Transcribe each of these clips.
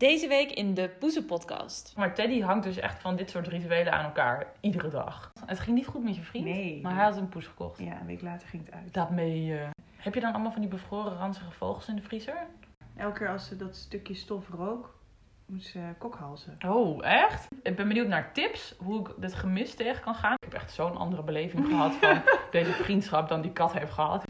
Deze week in de Poezen-podcast. Maar Teddy hangt dus echt van dit soort rituelen aan elkaar. Iedere dag. Het ging niet goed met je vriend. Nee. Maar hij had een poes gekocht. Ja, een week later ging het uit. Dat mee. je. Heb je dan allemaal van die bevroren ranzige vogels in de vriezer? Elke keer als ze dat stukje stof rook, moest ze kokhalzen. Oh, echt? Ik ben benieuwd naar tips hoe ik dit gemis tegen kan gaan. Ik heb echt zo'n andere beleving gehad van deze vriendschap dan die kat heeft gehad.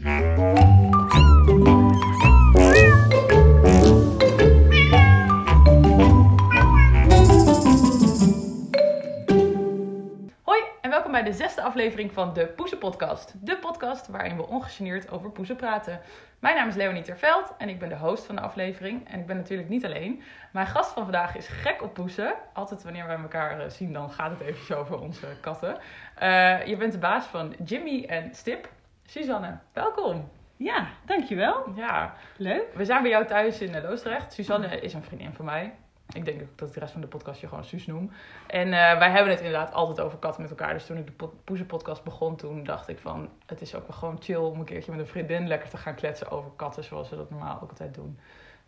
Bij de zesde aflevering van de Poezen Podcast. De podcast waarin we ongegeneerd over poezen praten. Mijn naam is Leonie Terveld en ik ben de host van de aflevering. En ik ben natuurlijk niet alleen. Mijn gast van vandaag is gek op poezen. Altijd wanneer wij elkaar eh, zien, dan gaat het eventjes over onze katten. Eh, je bent de baas van Jimmy en Stip. Suzanne, welkom. Ja, dankjewel. Ja, Leuk. we zijn bij jou thuis in eh, Loosdrecht. Suzanne is een vriendin van mij. Ik denk dat ik de rest van de podcast je gewoon Suus noem. En eh, wij hebben het inderdaad altijd over katten met elkaar. Dus toen ik de po- Poezen-podcast begon, toen dacht ik van... Het is ook wel gewoon chill om een keertje met een vriendin lekker te gaan kletsen over katten. Zoals we dat normaal ook altijd doen.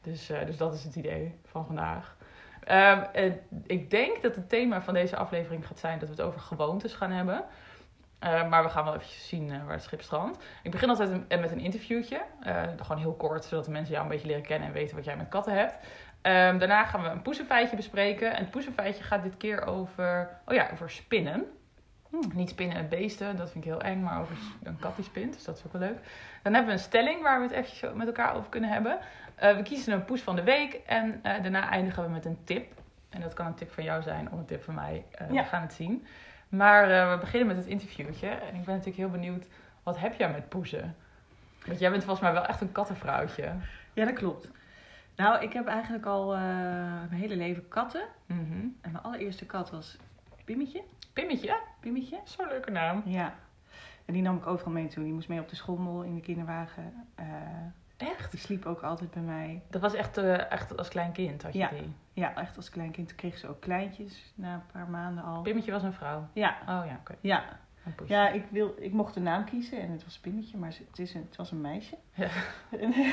Dus, eh, dus dat is het idee van vandaag. Ehm, en ik denk dat het thema van deze aflevering gaat zijn dat we het over gewoontes gaan hebben. Eh, maar we gaan wel even zien eh, waar het schip strandt. Ik begin altijd een- met een interviewtje. Gewoon heel kort, zodat de mensen jou een beetje leren kennen en weten wat jij met katten hebt. Ehm, daarna gaan we een poezenfeitje bespreken. En het poezenfeitje gaat dit keer over, oh ja, over spinnen. Niet spinnen en beesten, dat vind ik heel eng, maar over een kat die spint. Dus dat is ook wel leuk. Dan hebben we een stelling waar we het eventjes zo met elkaar over kunnen hebben. Eh, we kiezen een poes van de week en eh, daarna eindigen we met een tip. En dat kan een tip van jou zijn of een tip van mij. Eh, Ja. We gaan het zien. Maar we beginnen met het interviewtje. En ik ben natuurlijk heel benieuwd, wat heb jij met poezen? Want jij bent volgens mij wel echt een kattenvrouwtje. Ja, dat klopt. Nou, ik heb eigenlijk al eh, mijn hele leven katten. Mhm. En mijn allereerste kat was Pimmetje. Pimmetje, Pimmetje. zo'n leuke naam. Ja. En die nam ik overal mee toe. Die moest mee op de schommel in de kinderwagen. Eh, Echt? die sliep ook altijd bij mij. Dat was echt, eh, echt als klein kind had je Ja. die. Ja, echt als kleinkind. Toen kreeg ze ook kleintjes na een paar maanden al. Pimmetje was een vrouw. Ja, Oh ja, oké. ja. Ja, ik, wil, ik mocht de naam kiezen en het was Pimmetje, maar het, is een, het was een meisje. Ja.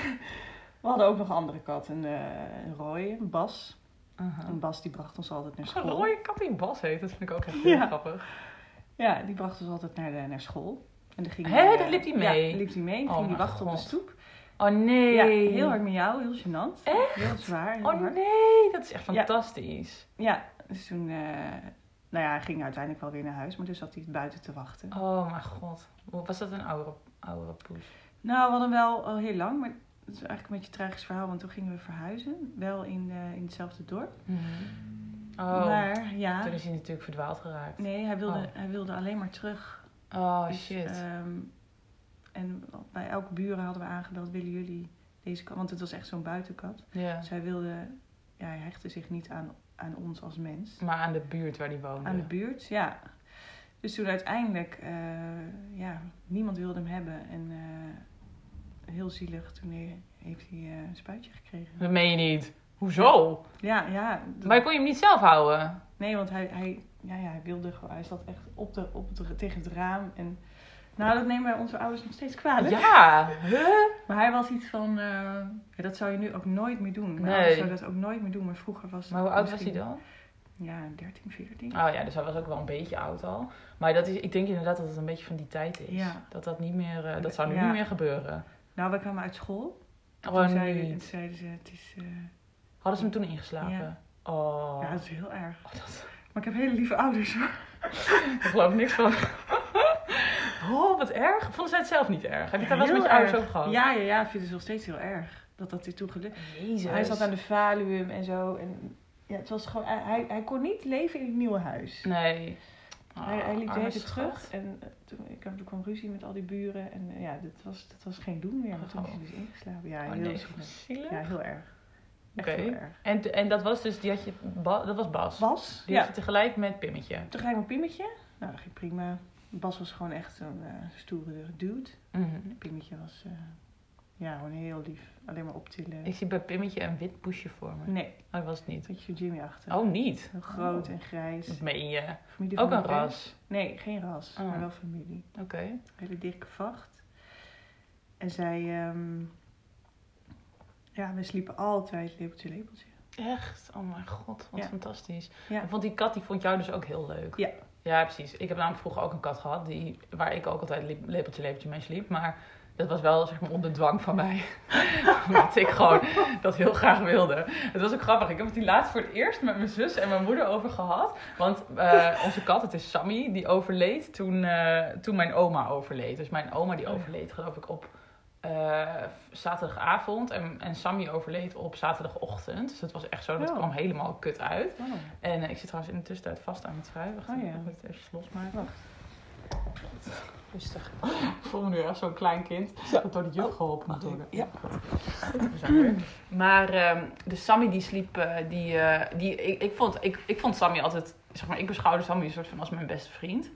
En, we hadden ook nog een andere kat, een, eh een rooie, een Bas. Uh-huh. En Bas die bracht ons altijd naar Een school. rode kat die Bas heet, dat vind ik ook echt heel Ja. grappig. Ja, die bracht ons altijd naar, de, naar school. En dan ging Hè, hij, daar eh, liep hij mee? Ja, liep hij mee. Dan Oh ging wachten op de stoep. Oh nee. Ja, heel hard met jou, heel gênant. Echt? Heel zwaar, heel Oh hard. nee, dat is echt fantastisch. Ja, dus toen... eh, nou ja, hij ging uiteindelijk wel weer naar huis, maar toen zat hij buiten te wachten. Oh mijn god. Was dat een oude, oude poes? Nou, we hadden wel al heel lang, maar het is eigenlijk een beetje een tragisch verhaal, want toen gingen we verhuizen. Wel in, eh, in hetzelfde dorp. Oh, Maar ja, toen is hij natuurlijk verdwaald geraakt. nee, hij wilde, Oh. hij wilde alleen maar terug. Oh Dus, shit. ehm, en bij elke buren hadden we aangebeld, willen jullie deze kat? Want het was echt zo'n buitenkat. ja. Dus hij wilde, ja, hij hechtte zich niet aan, aan ons als mens. Maar aan de buurt waar die woonde. Aan de buurt, ja. Dus toen uiteindelijk, eh, ja, niemand wilde hem hebben. En eh, heel zielig, toen he- heeft hij eh, een spuitje gekregen. Dat meen je niet. Hoezo? Ja, ja. Maar kon je hem niet zelf houden? Nee, want hij, hij, ja, ja, hij wilde gewoon, hij zat echt op de, op het, tegen het raam. En nou, dat nemen wij onze ouders nog steeds kwalijk. Ja. Huh? Maar hij was iets van, eh, ja, dat zou je nu ook nooit meer doen. Mijn Nee. ouders zouden dat ook nooit meer doen, maar vroeger was Maar hoe oud was hij dan? Ja, 13, 14. Oh ja, dus hij was ook wel een beetje oud al. Maar dat is, ik denk inderdaad dat het een beetje van die tijd is. Ja. Dat dat niet meer, eh, dat zou nu Ja. niet meer gebeuren. Nou, we kwamen uit school. Oh, toen zeiden, niet. toen zeiden ze, het is... eh, Hadden ze hem toen ingeslapen? Ja. Oh. Ja, dat is heel erg. Oh, dat... Maar ik heb hele lieve ouders. Ik geloof niks van. Oh, wat erg. Vonden zij het zelf niet erg? Heb je het daar wel eens met je ouders over gehad? Ja, ja, ja. Ik vind het nog steeds heel erg. Dat dat dit toen gelukt. Jezus. Hij zat aan de Valuum en zo. En ja, het was gewoon... Hij, hij kon niet leven in het nieuwe huis. Nee. Hij, hij liep de arme hele tijd schat. terug. En eh, toen, ik heb, toen kwam ruzie met al die buren. En eh, ja, dat was, dat was geen doen meer. Maar toen is hij dus ingeslapen. Ja, Oh heel nee, zielig. zielig. Ja, heel erg. Echt Oké. heel erg. En, en dat was dus, die had je, Ba- dat was Bas. Bas? Die Ja. had je tegelijk met Pimmetje. Toen ging ik mijn pimmetje. Nou, dat ging prima. Bas was gewoon echt een eh, stoere dude. Mhm. Pimmetje was eh, ja, gewoon heel lief. Alleen maar optillen. Ik zie bij Pimmetje een wit poesje voor me. Nee, Oh, dat was het niet. beetje Jimmy achter. Oh, niet? Heel groot Oh. en grijs. Dat meen je. Familie Ook een ras. Nee, geen ras, Oh. maar wel familie. Oké. Hele dikke vacht. En zij, ehm, ja, we sliepen altijd lepeltje, lepeltje. Echt? Oh mijn god, wat Ja. fantastisch. Ja. Vond die kat, die vond jou dus ook heel leuk. Ja. Ja, precies. Ik heb namelijk vroeger ook een kat gehad, die, waar ik ook altijd lepeltje, lepeltje mee sliep. Maar dat was wel zeg maar onder dwang van mij. Omdat ik gewoon dat heel graag wilde. Het was ook grappig. Ik heb het die laatst voor het eerst met mijn zus en mijn moeder over gehad. Want eh, onze kat, het is Sammy, die overleed toen, eh, toen mijn oma overleed. Dus mijn oma die Oh ja. overleed geloof ik op eh, zaterdagavond. En, en Sammy overleed op zaterdagochtend. Dus het was echt zo, dat Oh. kwam helemaal kut uit. Oh. En ik zit trouwens in de tussentijd vast aan het schrijven. Wacht, Oh ja. ik het even losmaken. Wacht. Rustig. Ik voel me nu echt zo'n klein kind dat door de juf geholpen moet worden. Ja. Maar ehm, de Sammy die sliep, eh, die, eh, die, ik, ik, vond, ik, ik vond Sammy altijd, zeg maar, ik beschouwde Sammy een soort van als mijn beste vriend.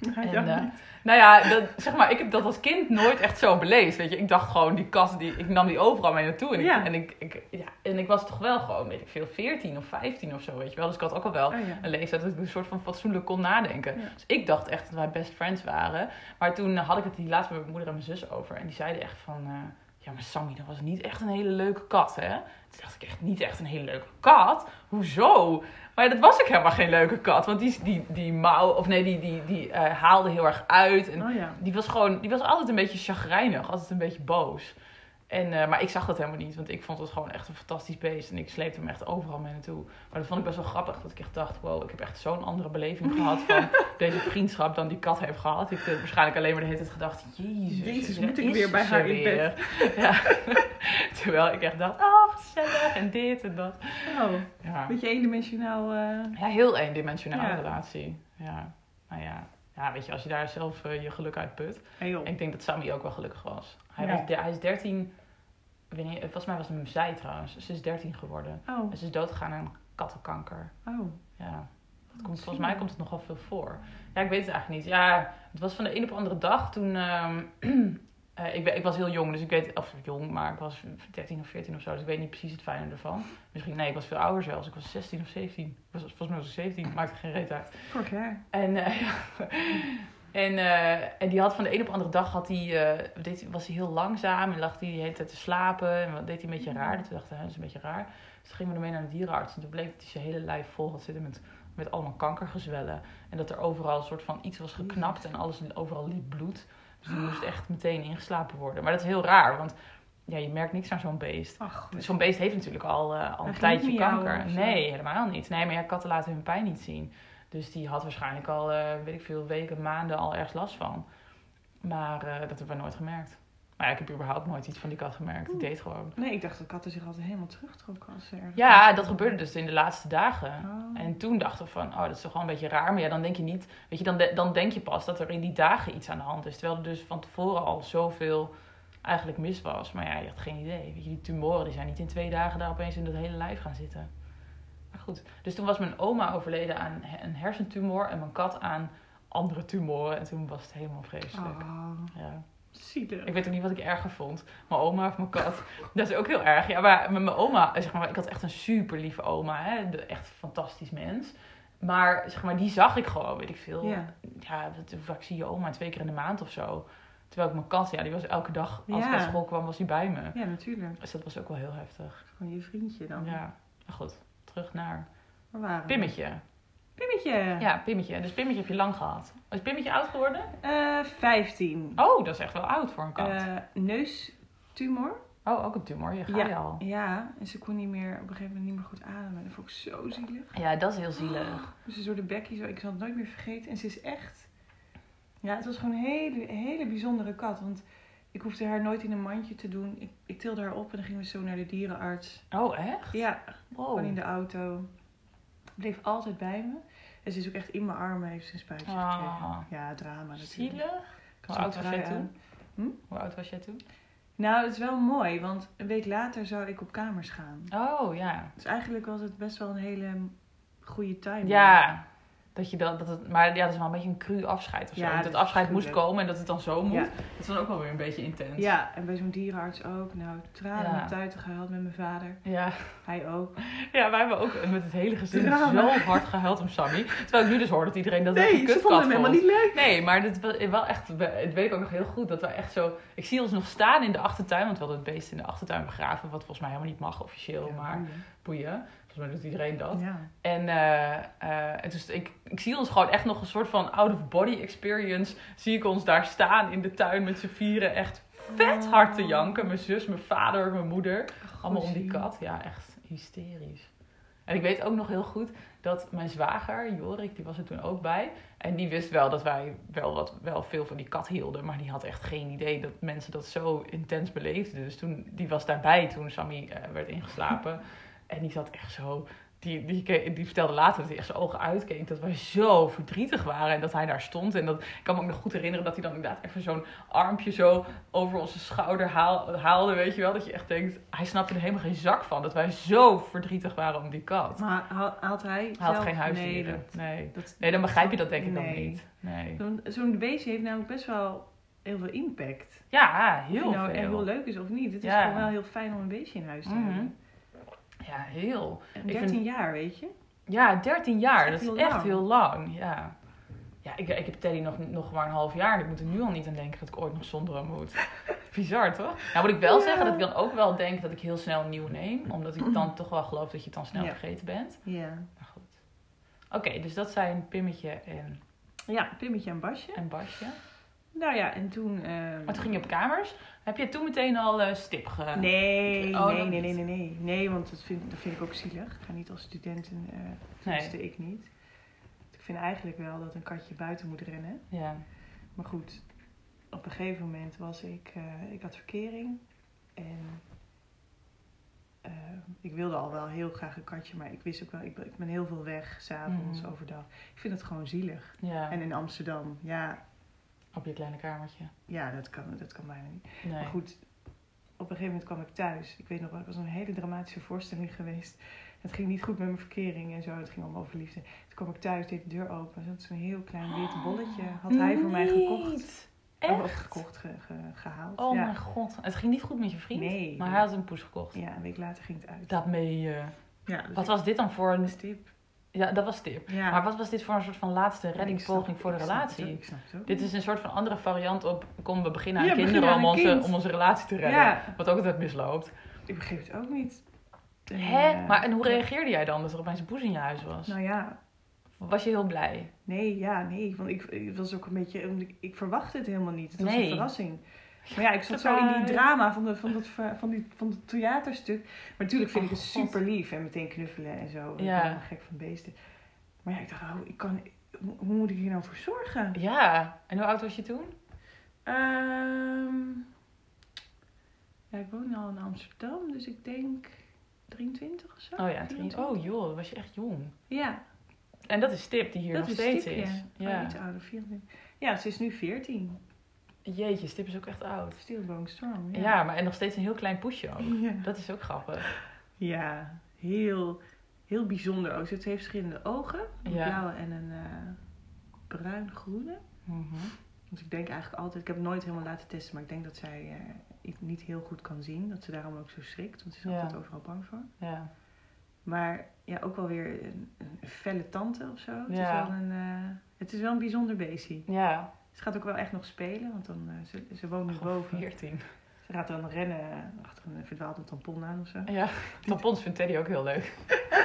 En, Ja, eh, nou ja, dat, zeg maar, ik heb dat als kind nooit echt zo beleefd. Weet je, ik dacht gewoon, die kat, die, ik nam die overal mee naartoe. En ik, Ja. en, ik, ik, ja, en ik was toch wel gewoon, weet ik veel, 14 of 15 of zo, weet je wel. Dus ik had ook al wel Oh, ja. een leeftijd dat ik een soort van fatsoenlijk kon nadenken. Dus ik dacht echt dat wij best friends waren. Maar toen had ik het die laatst met mijn moeder en mijn zus over. En die zeiden echt van... eh, ja, maar Sammy, dat was niet echt een hele leuke kat, hè? Toen dacht ik echt, niet echt een hele leuke kat? Hoezo? Maar ja, dat was ik helemaal geen leuke kat. Want die, die, die mouw... Of nee, die, die, die eh, haalde heel erg uit. En Oh ja. die was gewoon... Die was altijd een beetje chagrijnig. Altijd een beetje boos. En, eh, maar ik zag dat helemaal niet, want ik vond het gewoon echt een fantastisch beest. En ik sleepte hem echt overal mee naartoe. Maar dat vond ik best wel grappig, dat ik echt dacht... wow, ik heb echt zo'n andere beleving gehad van deze vriendschap dan die kat heeft gehad. Ik heb waarschijnlijk alleen maar de hele tijd gedacht... Jezus, Jezus, moet ik weer bij haar in weer. Ja. Terwijl ik echt dacht, oh, gezellig en dit en dat. Oh, Ja, beetje eendimensionaal. eh ja heel eendimensionale Ja. relatie. Ja, nou ja. Ja, weet je, als je daar zelf eh, je geluk uit put... hey, joh. Ik denk dat Sammy ook wel gelukkig was. Hij, was, de- hij is 13. Wanneer, volgens mij was het zij trouwens. Ze is 13 geworden. Oh, En ze is doodgegaan aan kattenkanker. oh. Ja. Dat komt, volgens mij komt het nogal veel voor. Ja, ik weet het eigenlijk niet. Ja, het was van de een op de andere dag toen. ehm, eh, ik, ik was heel jong, dus ik weet. Of jong, maar ik was 13 of 14 of zo. Dus ik weet niet precies het fijne ervan. Misschien, nee, ik was veel ouder zelfs. Ik was 16 of 17. Ik was, volgens mij was ik 17. Maakt er geen reet uit. Vorig jaar. En, eh, ja. en, eh, en die had van de een op de andere dag had hij, eh, deed, hij- was hij heel langzaam en lag hij de hele tijd te slapen. En wat deed hij een beetje raar. Dus we dachten, hè, dat is een beetje raar. Dus toen gingen we ermee naar de dierenarts. En toen bleek dat hij zijn hele lijf vol had zitten met, met allemaal kankergezwellen. En dat er overal een soort van iets was geknapt en alles overal liep bloed. Dus die moest echt meteen ingeslapen worden. Maar dat is heel raar, want ja, je merkt niks aan zo'n beest. Zo'n beest heeft natuurlijk al, eh, al een tijdje kanker. Nee, helemaal niet. Nee, maar ja, katten laten hun pijn niet zien. Dus die had waarschijnlijk al, eh, weet ik veel, weken, maanden al ergens last van. Maar eh, dat hebben we nooit gemerkt. Maar ja, ik heb überhaupt nooit iets van die kat gemerkt. Ik deed gewoon. Nee, ik dacht dat katten zich altijd helemaal terugtrokken als ze ergens... Ja, dat gebeurde dus in de laatste dagen. Oh. En toen dachten we van, oh, dat is toch wel een beetje raar. Maar ja, dan denk je niet, weet je, dan, de- dan denk je pas dat er in die dagen iets aan de hand is. Terwijl er dus van tevoren al zoveel eigenlijk mis was. Maar ja, je had geen idee. Weet je, die tumoren die zijn niet in twee dagen daar opeens in het hele lijf gaan zitten. Maar goed, dus toen was mijn oma overleden aan een hersentumor en mijn kat aan andere tumoren. En toen was het helemaal vreselijk. Oh, Ja. Zielig. Ik weet ook niet wat ik erger vond. Mijn oma of mijn kat. Dat is ook heel erg. Ja, maar met mijn oma, zeg maar, ik had echt een super lieve oma. Hè? Echt een fantastisch mens. Maar, zeg maar, die zag ik gewoon, weet ik veel. Ja. Vaak zie je oma? Twee keer in de maand of zo. Terwijl ik mijn kat, ja, die was elke dag, als ik uit school kwam, was hij bij me. Ja, natuurlijk. Dus dat was ook wel heel heftig. Gewoon je vriendje dan. Ja, maar goed. Terug naar Waar waren we? Pimmetje. Pimmetje. Ja, Pimmetje. Dus Pimmetje heb je lang gehad. Is Pimmetje oud geworden? Eh, 15. Oh, dat is echt wel oud voor een kat. Eh, neustumor. oh, ook een tumor. Je gaat je al. Ja, en ze kon niet meer, op een gegeven moment niet meer goed ademen. Dat vond ik zo zielig. Ja, dat is heel zielig. Dus ze is door de bekkie zo, ik zal het nooit meer vergeten. En ze is echt, ja, het was gewoon een hele, hele bijzondere kat. Want ik hoefde haar nooit in een mandje te doen. Ik, ik tilde haar op en dan gingen we zo naar de dierenarts. Oh, echt? Ja, Wow. gewoon in de auto. Bleef altijd bij me. En ze is ook echt in mijn armen, heeft ze een spuitje Ah. gekregen. Ja, drama natuurlijk. Zielig. Hoe oud was jij toen? aan. Hoe oud was jij toen? Nou, het is wel mooi, want een week later zou ik op kamers gaan. Oh, ja. Dus eigenlijk was het best wel een hele goede timing. Ja. Dat je dan, dat het, maar ja, dat is wel een beetje een cru afscheid of zo. Ja, dat dat het afscheid moest komen en dat het dan zo moet. Ja. Dat is dan ook wel weer een beetje intens. Ja, en bij zo'n dierenarts ook. Nou, tranen Ja. tuiten gehuild met mijn vader. Ja. Hij ook. ja, wij hebben ook met het hele gezin Drama. zo hard gehuild om Sammy. Terwijl ik nu dus hoor dat iedereen dat Nee, een ze vonden hem helemaal niet leuk. Nee, maar was wel echt, dat weet ik ook nog heel goed, dat we echt zo... Ik zie ons nog staan in de achtertuin, want we hadden het beest in de achtertuin begraven, wat volgens mij helemaal niet mag officieel, maar boeien. Volgens mij doet iedereen dat. Ja. En, en dus ik, ik zie ons gewoon echt nog een soort van out-of-body experience. Zie ik ons daar staan in de tuin met z'n vieren, echt vet hard te janken. Mijn zus, mijn vader, mijn moeder. Allemaal om die kat. Ja, echt hysterisch. En ik weet ook nog heel goed dat mijn zwager, Jorik, die was er toen ook bij. En die wist wel dat wij wel, wat, wel veel van die kat hielden. Maar die had echt geen idee dat mensen dat zo intens beleefden. Dus toen, die was daarbij toen Sammy eh, werd ingeslapen. En die zat echt zo... Die, die, die vertelde later dat hij echt zijn ogen uitkeek. Dat wij zo verdrietig waren. En dat hij daar stond. En dat, ik kan me ook nog goed herinneren dat hij dan inderdaad even zo'n armpje zo over onze schouder haal- haalde. Weet je wel? Dat je echt denkt, hij snapte er helemaal geen zak van. Dat wij zo verdrietig waren om die kat. Maar haal- haalt hij Hij had geen huisdieren. Nee, dat- Nee, dat- nee dan begrijp je dat denk ik nee. ook niet. Nee. Zo'n- beestje heeft namelijk best wel heel veel impact. Ja, Of heel het nou veel. echt heel leuk is of niet. Het is Ja. gewoon wel heel fijn om een beestje in huis te Mhm. hebben. Ja, heel. En Ik 13 vind- jaar, weet je. Ja, 13 jaar. Dat Dat is echt heel lang. Ja, ja ik, ik heb Teddy nog, nog maar een half jaar. En ik moet er nu al niet aan denken dat ik ooit nog zonder hem moet. Bizar, toch? Nou moet ik wel Ja. zeggen dat ik dan ook wel denk dat ik heel snel een nieuw neem. Omdat ik dan toch wel geloof dat je het dan snel Ja. vergeten bent. Ja. Maar goed. Oké, dus dat zijn Pimmetje en, Ja, Pimmetje en Basje. en Basje. Nou ja, en toen... ehm, Maar toen ging je op kamers. Heb je toen meteen al eh, stip ge... Nee, Oh, nee, nee, nee, nee, nee. Nee, want dat vind, dat vind ik ook zielig. Ik ga niet als studenten, eh tenminste ik niet. Ik vind eigenlijk wel dat een katje buiten moet rennen. Ja. Maar goed, op een gegeven moment was ik, eh, ik had verkering. En ik wilde al wel heel graag een katje, maar ik wist ook wel, ik ben, ik ben heel veel weg, s'avonds, Mhm. overdag. Ik vind het gewoon zielig. ja. En in Amsterdam, ja, Op je kleine kamertje. ja dat, kan, dat kan bijna niet. Nee. Maar goed, op een gegeven moment kwam ik thuis. Ik weet nog wel, ik was een hele dramatische voorstelling geweest. Het ging niet goed met mijn verkering en zo. Het ging allemaal over liefde. Toen kwam ik thuis, deed de deur open. Zat zo'n heel klein wit bolletje. Had hij voor mij gekocht. Niet. Of Echt? gekocht, ge- ge- gehaald. Oh ja. mijn god. Het ging niet goed met je vriend? Nee. Maar hij had een poes gekocht. ja, een week later ging het uit. Dat mee je. Ja, dus Wat was dit dan voor een... een stip. Ja, dat was tip. Ja. Maar wat was dit voor een soort van laatste snap- voor de ik snap het relatie? Ik snap het ook. Dit is een soort van andere variant op... Kom, we beginnen aan Ja, kinderen beginnen om aan onze, kind. om onze relatie te redden. Ja, Wat ook altijd misloopt. ik begreep het ook niet. En, Hè? Maar en hoe reageerde jij dan dat er opeens een poes in je huis was? Nou ja, Was je heel blij? Nee, ja, nee. Want ik, ik was ook een beetje. Ik, ik verwachtte het helemaal niet. Het was Nee. een verrassing. Maar ja, ik zat zo in die drama van, de, van, dat, van, die, van het theaterstuk. Maar natuurlijk vind Oh, ik het God. super lief en meteen knuffelen en zo. Ik Ja. ben helemaal gek van beesten. Maar ja, ik dacht, oh, ik kan, hoe moet ik hier nou voor zorgen? Ja. En hoe oud was je toen? Ehm, ja, ik woon al in Amsterdam, dus ik denk 23 of zo. Oh ja, drie. 24. Oh joh, was je echt jong. Ja, En dat is Stip die hier dat nog is steeds is. ja. Ja. Oh, iets ouder, 24. Ja, ze is nu 14. Jeetje, Stip is ook echt oud. Still going strong. Ja. maar en nog steeds een heel klein poesje ook. Ja, Dat is ook grappig. ja heel, heel bijzonder ook. Het heeft verschillende ogen. Een Ja. blauwe en een eh bruin-groene. Mhm. Dus ik denk eigenlijk altijd, ik heb het nooit helemaal laten testen, maar ik denk dat zij het niet heel goed kan zien. Dat ze daarom ook zo schrikt, want ze is Ja. altijd overal bang voor. Ja. Maar ja, ook wel weer een, een felle tante of zo. Het, Ja. is wel een, eh, het is wel een bijzonder beestje. Ja. Ze gaat ook wel echt nog spelen, want dan, eh, ze, ze woont nu Gewoon boven. 14. Ze gaat dan rennen achter een verdwaalde tampon aan of zo. Ja, tampons vindt Teddy ook heel leuk.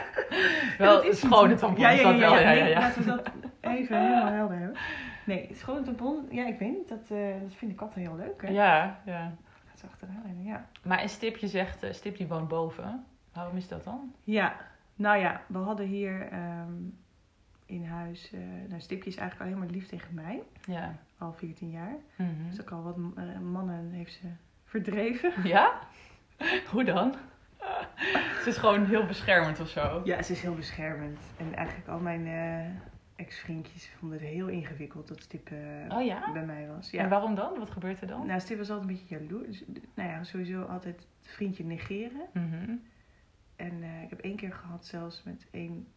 Wel is schone tampons, Ja, ja, ja, wel. ja, Ja, ja, nee, ja. Laten we dat even helemaal helder hebben. Nee, schone tampon, ja, ik weet niet. Dat, eh, dat vinden katten heel leuk. Hè? Ja, ja. Gaat ze achteraan rennen, ja. Maar en Stip, je zegt, eh, Stip die woont boven. Waarom is dat dan? Ja, nou ja, we hadden hier ehm, in huis... eh nou, Stipje is eigenlijk alleen maar lief tegen mij. Ja. Al 14 jaar. Mhm. Dus ook al wat eh, mannen heeft ze verdreven. Ja? Hoe dan? Ze is gewoon heel beschermend of zo. Ja, ze is heel beschermend. En eigenlijk al mijn eh, ex-vriendjes vonden het heel ingewikkeld dat Stip Oh ja? bij mij was. En Ja. waarom dan? Wat gebeurt er dan? Nou, Stip was altijd een beetje jaloers. Nou ja, sowieso altijd het vriendje negeren. Mhm. En ik heb één keer gehad zelfs met één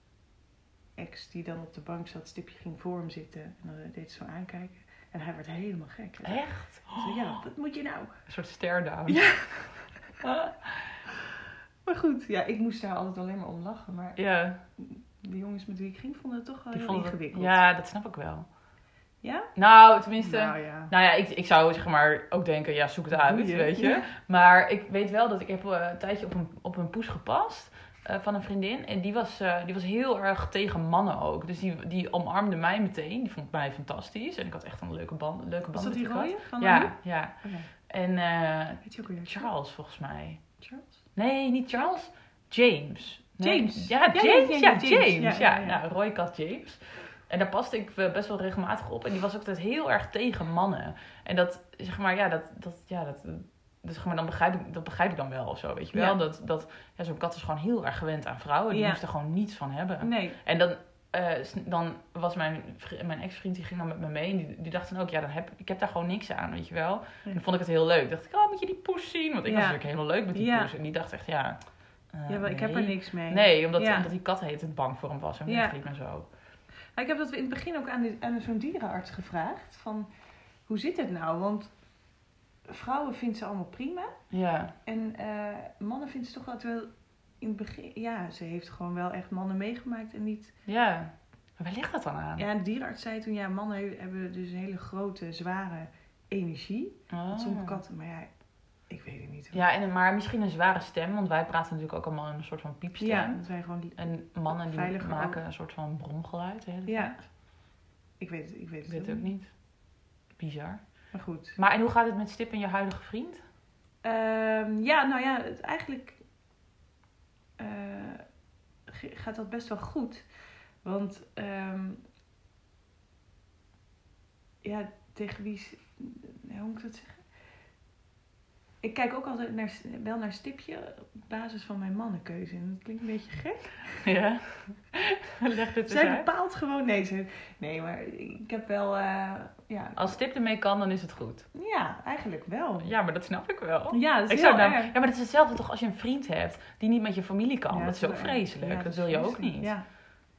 ex die dan op de bank zat, stipje ging voor hem zitten. En dan deed hij zo aankijken. En hij werd helemaal gek. Echt? Zo, ja, wat moet je nou? Een soort stare-down. Ja. Maar goed, ja, ik moest daar altijd alleen maar om lachen. Maar Ja, de jongens met wie ik ging vonden het toch wel die heel het- ingewikkeld. Ja, dat snap ik wel. Ja? Nou, tenminste... Nou ja. Nou ja, ik, ik zou zeg maar ook denken, ja, zoek het uit, weet je. Ja. Maar ik weet wel dat ik heb eh, een tijdje op een, op een poes gepast eh, van een vriendin. En die was, eh, die was heel erg tegen mannen ook. Dus die, die omarmde mij meteen. Die vond mij fantastisch. En ik had echt een leuke band, leuke band Was dat met die rode van Ja, ja. En eh, ook weer? Charles volgens mij. Charles? Nee, niet Charles. James. Nee, James. Ja, Ja, ja, James. ja, Ja, ja, James. James. Ja, Ja. Nou, kat James. En daar paste ik best wel regelmatig op. En die was ook altijd heel erg tegen mannen. En dat, zeg maar, ja, dat, dat, ja, dat, dus maar, dan begrijp ik, dat begrijp ik dan wel of zo, weet je wel. Ja. Dat, dat ja, zo'n kat is gewoon heel erg gewend aan vrouwen. Die moest er gewoon niets van hebben. Nee. En dan, eh, dan was mijn, mijn ex-vriend, die ging dan met me mee. En die, die dacht dan ook, ja, dan heb, ik heb daar gewoon niks aan, weet je wel. En dan vond ik het heel leuk. dacht ik, oh, moet je die poes zien? Want ik was natuurlijk helemaal leuk met die poes. En die dacht echt, ja... eh, Ja, maar ik heb er niks mee. Nee, omdat, omdat die kat heet het bang voor hem was en Ja. wegliep en zo. Maar ik heb dat in het begin ook aan, die- aan zo'n dierenarts gevraagd. Van, hoe zit het nou? Want vrouwen vindt ze allemaal prima. Ja, En eh, mannen vindt ze toch wel... In het begin... Ja, ze heeft gewoon wel echt mannen meegemaakt en niet... ja. Maar waar ligt dat dan aan? Ja, de dierenarts zei toen... Ja, mannen he- hebben dus een hele grote, zware energie. Oh. Sommige katten... Maar ja, ik weet het niet. Ja, en, maar misschien een zware stem, want wij praten natuurlijk ook allemaal in een soort van piepstem. Ja, dat wij gewoon... En mannen die maken ook. een soort van bromgeluid de hele Ja. tijd. Ik weet het, ik weet Ik het weet het ook niet. Bizar. Maar goed. Maar en hoe gaat het met Stip en je huidige vriend? Ehm, ja, nou ja, het, eigenlijk eh, gaat dat best wel goed. Want ehm, ja, tegen wie... Hoe moet ik dat zeggen? Ik kijk ook altijd naar, wel naar Stipje op basis van mijn mannenkeuze. En dat klinkt een beetje gek. Ja. Leg eens Zij bepaalt gewoon... Nee, ze, nee maar ik heb wel... eh, ja, Als Stip ermee kan, dan is het goed. ja, eigenlijk wel. Ja, maar dat snap ik wel. Ja, dat is Ik heel zou ja, maar dat is hetzelfde toch als je een vriend hebt die niet met je familie kan. Ja, dat is ook vreselijk. Ja, dat wil je ook niet. Ja.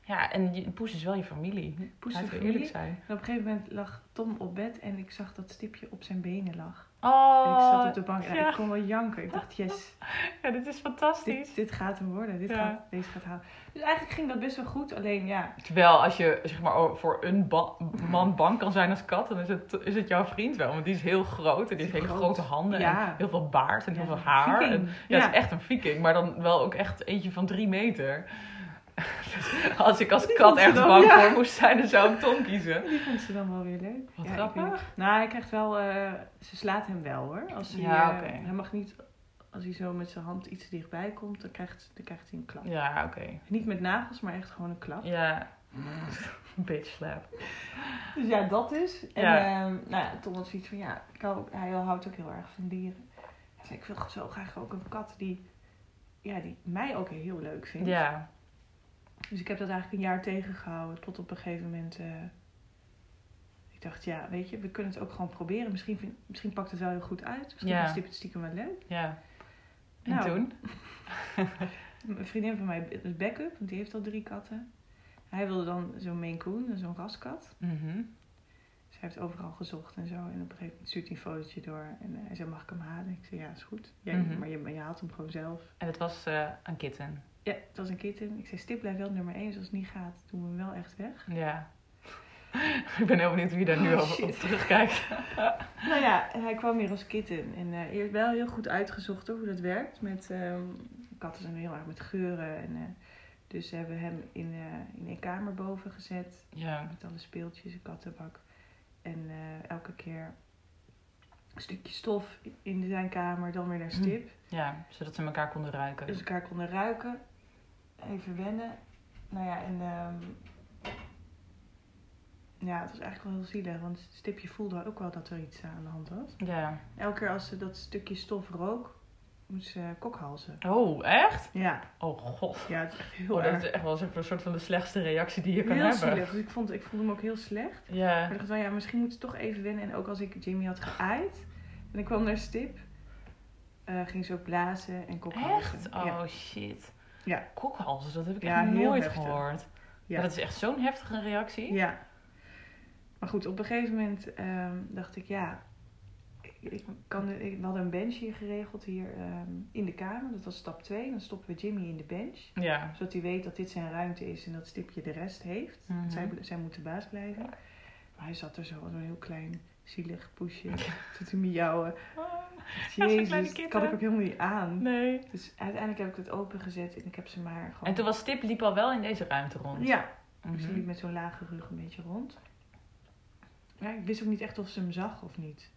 Ja, en je, Poes is wel je familie. Poes is eerlijk zijn. En op een gegeven moment lag Tom op bed en ik zag dat stipje op zijn benen lag. Oh, En ik zat op de bank en ja. ik kon wel janken. Ik dacht, yes, Ja, dit is fantastisch. dit, dit gaat hem worden. Dit Ja. gaat, deze gaat halen. Dus eigenlijk ging dat best wel goed. Alleen ja, Terwijl als je zeg maar, oh, voor een ba- man bang kan zijn als kat, dan is het, is het jouw vriend wel. Want die is heel groot en die heeft hele Groot. grote handen Ja. en heel veel baard en heel veel haar. En, ja, het is echt een viking, maar dan wel ook echt eentje van drie meter. Dus als ik als Die kat echt bang ja. voor moest zijn, dan zou ik Tom kiezen. die vond ze dan wel weer leuk. Wat ja, grappig. Nou, hij krijgt wel, eh, ze slaat hem wel hoor. Als hij, Ja, eh, oké. hij mag niet, als hij zo met zijn hand iets dichtbij komt, dan krijgt, dan krijgt hij een klap. Ja, oké. Niet met nagels, maar echt gewoon een klap. Ja. Bitch slap. Dus ja, dat is. En Ja. ehm, nou ja, Tom had zoiets van, ja, ik hou, hij houdt ook heel erg van dieren. Zei, ik wil zo graag ook een kat die, ja, die mij ook heel leuk vindt. Ja. Dus ik heb dat eigenlijk een jaar tegengehouden, tot op een gegeven moment... eh, ik dacht, ja, weet je, we kunnen het ook gewoon proberen. Misschien, vind, misschien pakt het wel heel goed uit. Misschien Ja. Stip het stiekem wel leuk. Ja. En Nou. toen? Een vriendin van mij is backup, want die heeft al drie katten. Hij wilde dan zo'n Maine Coon, zo'n raskat. Zij heeft overal gezocht en zo. En op een gegeven moment stuurt hij een fotootje door. En eh, hij zei, mag ik hem halen? Ik zei, ja, is goed. Jij, Mhm. Maar je, maar je haalt hem gewoon zelf. En het was eh, een kitten. Ja, het was een kitten. Ik zei, stip blijft wel nummer 1. Dus als het niet gaat, doen we hem wel echt weg. Ja. ik ben heel benieuwd je daar nu Oh, op, terugkijkt. Nou ja, hij kwam weer als kitten. En eh eerst wel heel goed uitgezocht hoor, hoe dat werkt. Met, ehm, katten zijn heel erg met geuren. En, eh, dus ze hebben hem in, eh, in een kamer boven gezet. Ja. Met alle speeltjes, een kattenbak. En elke keer een stukje stof in zijn kamer, dan weer naar stip. ja, zodat ze elkaar konden ruiken. Dus elkaar konden ruiken. Even wennen. Nou ja, en... ehm, ja, het was eigenlijk wel heel zielig. Want Stipje voelde ook wel dat er iets aan de hand was. Ja. Elke keer als ze dat stukje stof rook, moest ze kokhalzen. Oh, echt? Ja, Oh god. ja het is echt heel Oh, dat erg. is echt wel een soort van de slechtste reactie die je kan heel hebben. zielig. Dus ik, vond, ik voelde hem ook heel slecht. Ja. Maar ik dacht wel, ja, misschien moet ze toch even wennen. En ook als ik Jamie had geaaid en ik kwam naar Stip, eh, ging ze ook blazen en kokhalzen. Echt? Ja. Oh shit. Ja. Kokhalzen, dat heb ik Ja, echt nooit heftig. gehoord. Ja. dat is echt zo'n heftige reactie. Ja. Maar goed, op een gegeven moment ehm, dacht ik, ja, ik, kan, ik, we hadden een bench hier geregeld, hier ehm, in de kamer. Dat was stap 2. Dan stoppen we Jimmy in de bench. Ja. Zodat hij weet dat dit zijn ruimte is en dat Stipje de rest heeft. Mhm. zij, zij moet de baas blijven. Maar hij zat er zo, als een heel klein, zielig poesje. Tot hij miauwen. Jezus, kitten. kan ik ook helemaal niet aan. nee. Dus uiteindelijk heb ik het opengezet en ik heb ze maar gewoon... En toen was Stip liep al wel in deze ruimte rond. Ja, dus die liep met zo'n lage rug een beetje rond. Ja, ik wist ook niet echt of ze hem zag of niet.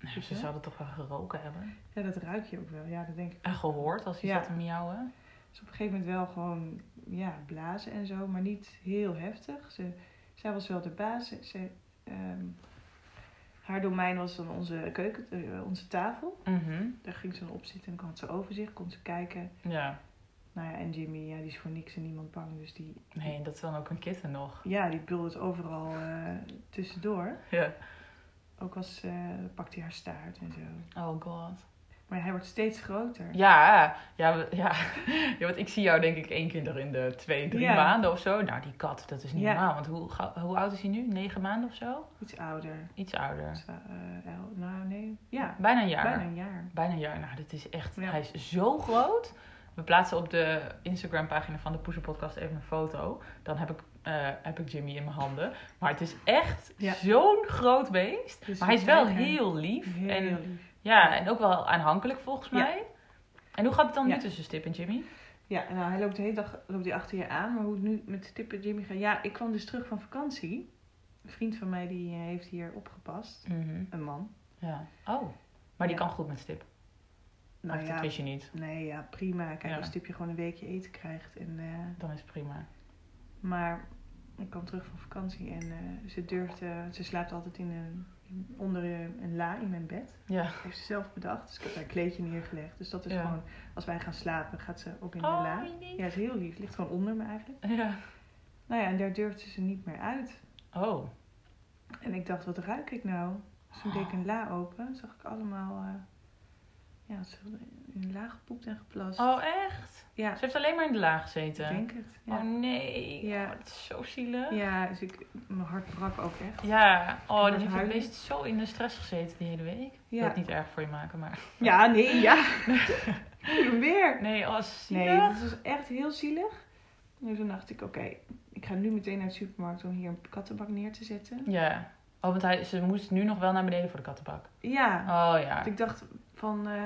Nou, ze zouden toch wel geroken hebben. Ja, dat ruik je ook wel. Ja, dat denk ik. En gehoord als hij Ja. zat te miauwen. Dus op een gegeven moment wel gewoon ja, blazen en zo, maar niet heel heftig. Ze, zij was wel de baas. Ze, ze, ehm, haar domein was dan onze keuken, eh, onze tafel. Mhm. Daar ging ze dan op zitten en dan had ze overzicht, kon ze kijken. Ja. Nou ja, en Jimmy, ja, die is voor niks en niemand bang. Dus die, Nee, dat is dan ook een kitten nog. ja, die buldert overal eh, tussendoor. Ja. Ook als eh pakt hij haar staart en zo. Oh god. Maar hij wordt steeds groter. Ja, ja, ja. ja, want ik zie jou denk ik één keer in de twee, drie Ja. maanden of zo. Nou, die kat, dat is niet Ja. normaal. Want hoe, hoe oud is hij nu? Negen maanden of zo? Iets ouder. Iets ouder. Eh, el- nou, nee. Ja, Bijna een jaar. bijna een jaar. Bijna een jaar. Nou, dit is echt... Hij is zo groot. We plaatsen op de Instagram-pagina van de Poeser Podcast even een foto. Dan heb ik, eh, heb ik Jimmy in mijn handen. Maar het is echt Ja. zo'n groot beest. Maar hij is wel heel lief. Heel en, lief. Ja, en ook wel aanhankelijk volgens Ja. mij. En hoe gaat het dan Ja. nu tussen Stip en Jimmy? Ja, nou, hij loopt de hele dag loopt hij achter je aan. Maar hoe het nu met Stip en Jimmy gaat... Ja, ik kwam dus terug van vakantie. Een vriend van mij die eh, heeft hier opgepast. Een man. Ja. Oh, maar die Ja. kan goed met Stip. Nou of ja, dat wist je niet. nee, ja, prima. Kijk, als Stipje gewoon een weekje eten krijgt. En, eh, Dan is het prima. maar ik kwam terug van vakantie en eh, ze durfde... Ze slaapt altijd in een, onder een, een la in mijn bed. Ja. Dat heeft ze zelf bedacht. Dus ik heb haar kleedje neergelegd. Dus dat is Ja. gewoon... Als wij gaan slapen, gaat ze op in de Oh, la. lief. Ja, is heel lief. Ligt gewoon onder me eigenlijk. Ja. Nou ja, en daar durfde ze niet meer uit. Oh. En ik dacht, wat ruik ik nou? Dus toen deed ik een la open, zag ik allemaal... eh, ja, ze in een la gepoept en geplast. Oh, echt? Ja, Ze heeft alleen maar in de laag ik gezeten. denk het. Ja, Oh nee. Ja. Oh, dat is zo zielig. ja dus ik, mijn hart brak ook echt. Ja, oh, dan heeft je beest zo in de stress gezeten die hele week. Ja, het niet erg voor je maken, maar... ja nee, ja. Weer. Nee, oh, zielig. Nee, dat was echt heel zielig. En toen dacht ik, oké, ik ga nu meteen naar de supermarkt om hier een kattenbak neer te zetten. Ja. Oh, want hij, ze moest nu nog wel naar beneden voor de kattenbak. Ja, Oh ja. Want ik dacht van, eh,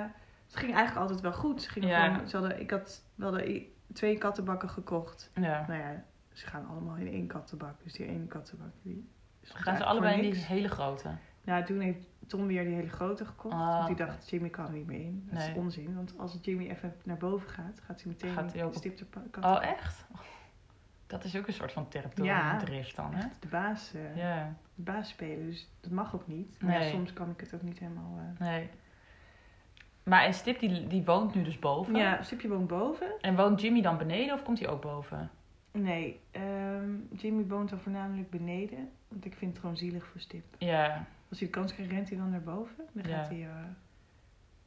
het ging eigenlijk altijd wel goed. Ze gingen Ja. gewoon, ze hadden, ik had wel de, twee kattenbakken gekocht. Ja. Nou ja, ze gaan allemaal in één kattenbak. Dus die ene kattenbak, die Gaan ze allebei in die hele grote? Nou, toen heeft Tom weer die hele grote gekocht. Ah, want die dacht, Jimmy kan er niet meer in. Dat Nee. is onzin. Want als Jimmy even naar boven gaat, gaat hij meteen Gaat hij ook stipte Oh, echt? Dat is ook een soort van territoriumdrift dan, hè? De baas, eh, Ja. de baas spelen. Dus dat mag ook niet. Maar ja, Nee. soms kan ik het ook niet helemaal... eh. Nee. Maar en Stip, die, die woont nu dus boven? Ja, Stipje woont boven. En woont Jimmy dan beneden of komt hij ook boven? Nee, ehm, Jimmy woont dan voornamelijk beneden. Want ik vind het gewoon zielig voor Stip. Ja. Als hij de kans krijgt, rent hij dan naar boven. Dan Ja. gaat hij eh,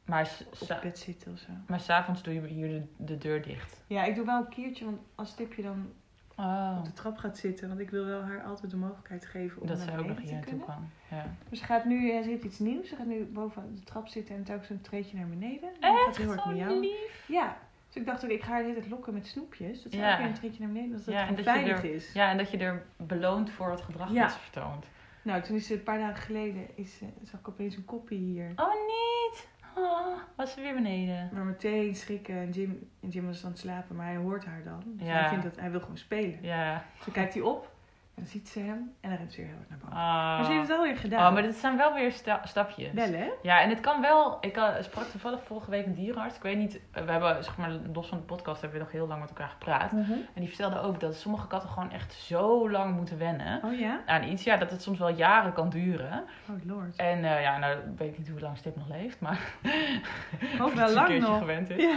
Maar, op het bed zitten of zo. maar s'avonds doe je hier de, de deur dicht. Ja, ik doe wel een keertje, want als Stipje dan Oh. op de trap gaat zitten... want ik wil wel haar altijd de mogelijkheid geven om Dat naar ook nog beneden hier te naartoe kunnen. kan. Ja. Dus ze gaat nu, ja, ze heeft iets nieuws. Ze gaat nu boven de trap zitten en telkens een treedje naar beneden. En dan gaat heel hard oh, miauwen. lief. Ja, dus ik dacht ook, ik ga haar de hele tijd lokken met snoepjes. Dat ze Ja. elke keer een treedje naar beneden, dat het Ja, en dat veilig er- is. Ja, en dat je er beloont voor het gedrag dat ze vertoont. Nou, toen is ze een paar dagen geleden, is, zag ik opeens een koppie hier. Oh, niet! Oh, was ze weer beneden? Maar meteen schrikken en Jim, en Jim was aan het slapen, maar hij hoort haar dan. Dus Ja. hij, vindt dat, hij wil gewoon spelen. Ja. Toen kijkt hij op en dan ziet ze hem en dan rent ze weer heel hard naar boven. Ah. Maar ze heeft het wel weer gedaan. Oh, maar dit zijn wel weer sta- stapjes. Wel hè? Ja, en het kan wel. Ik uh, sprak toevallig vorige week een dierenarts. Ik weet niet, uh, we hebben, zeg maar, los van de podcast hebben we nog heel lang met elkaar gepraat. En die vertelde ook dat sommige katten gewoon echt zo lang moeten wennen Oh ja? aan iets. Ja, dat het soms wel jaren kan duren. Oh lord. En uh, ja, nou weet ik niet hoe lang Stip nog leeft, maar... Ook wel een lang keertje nog. gewend is. Ja.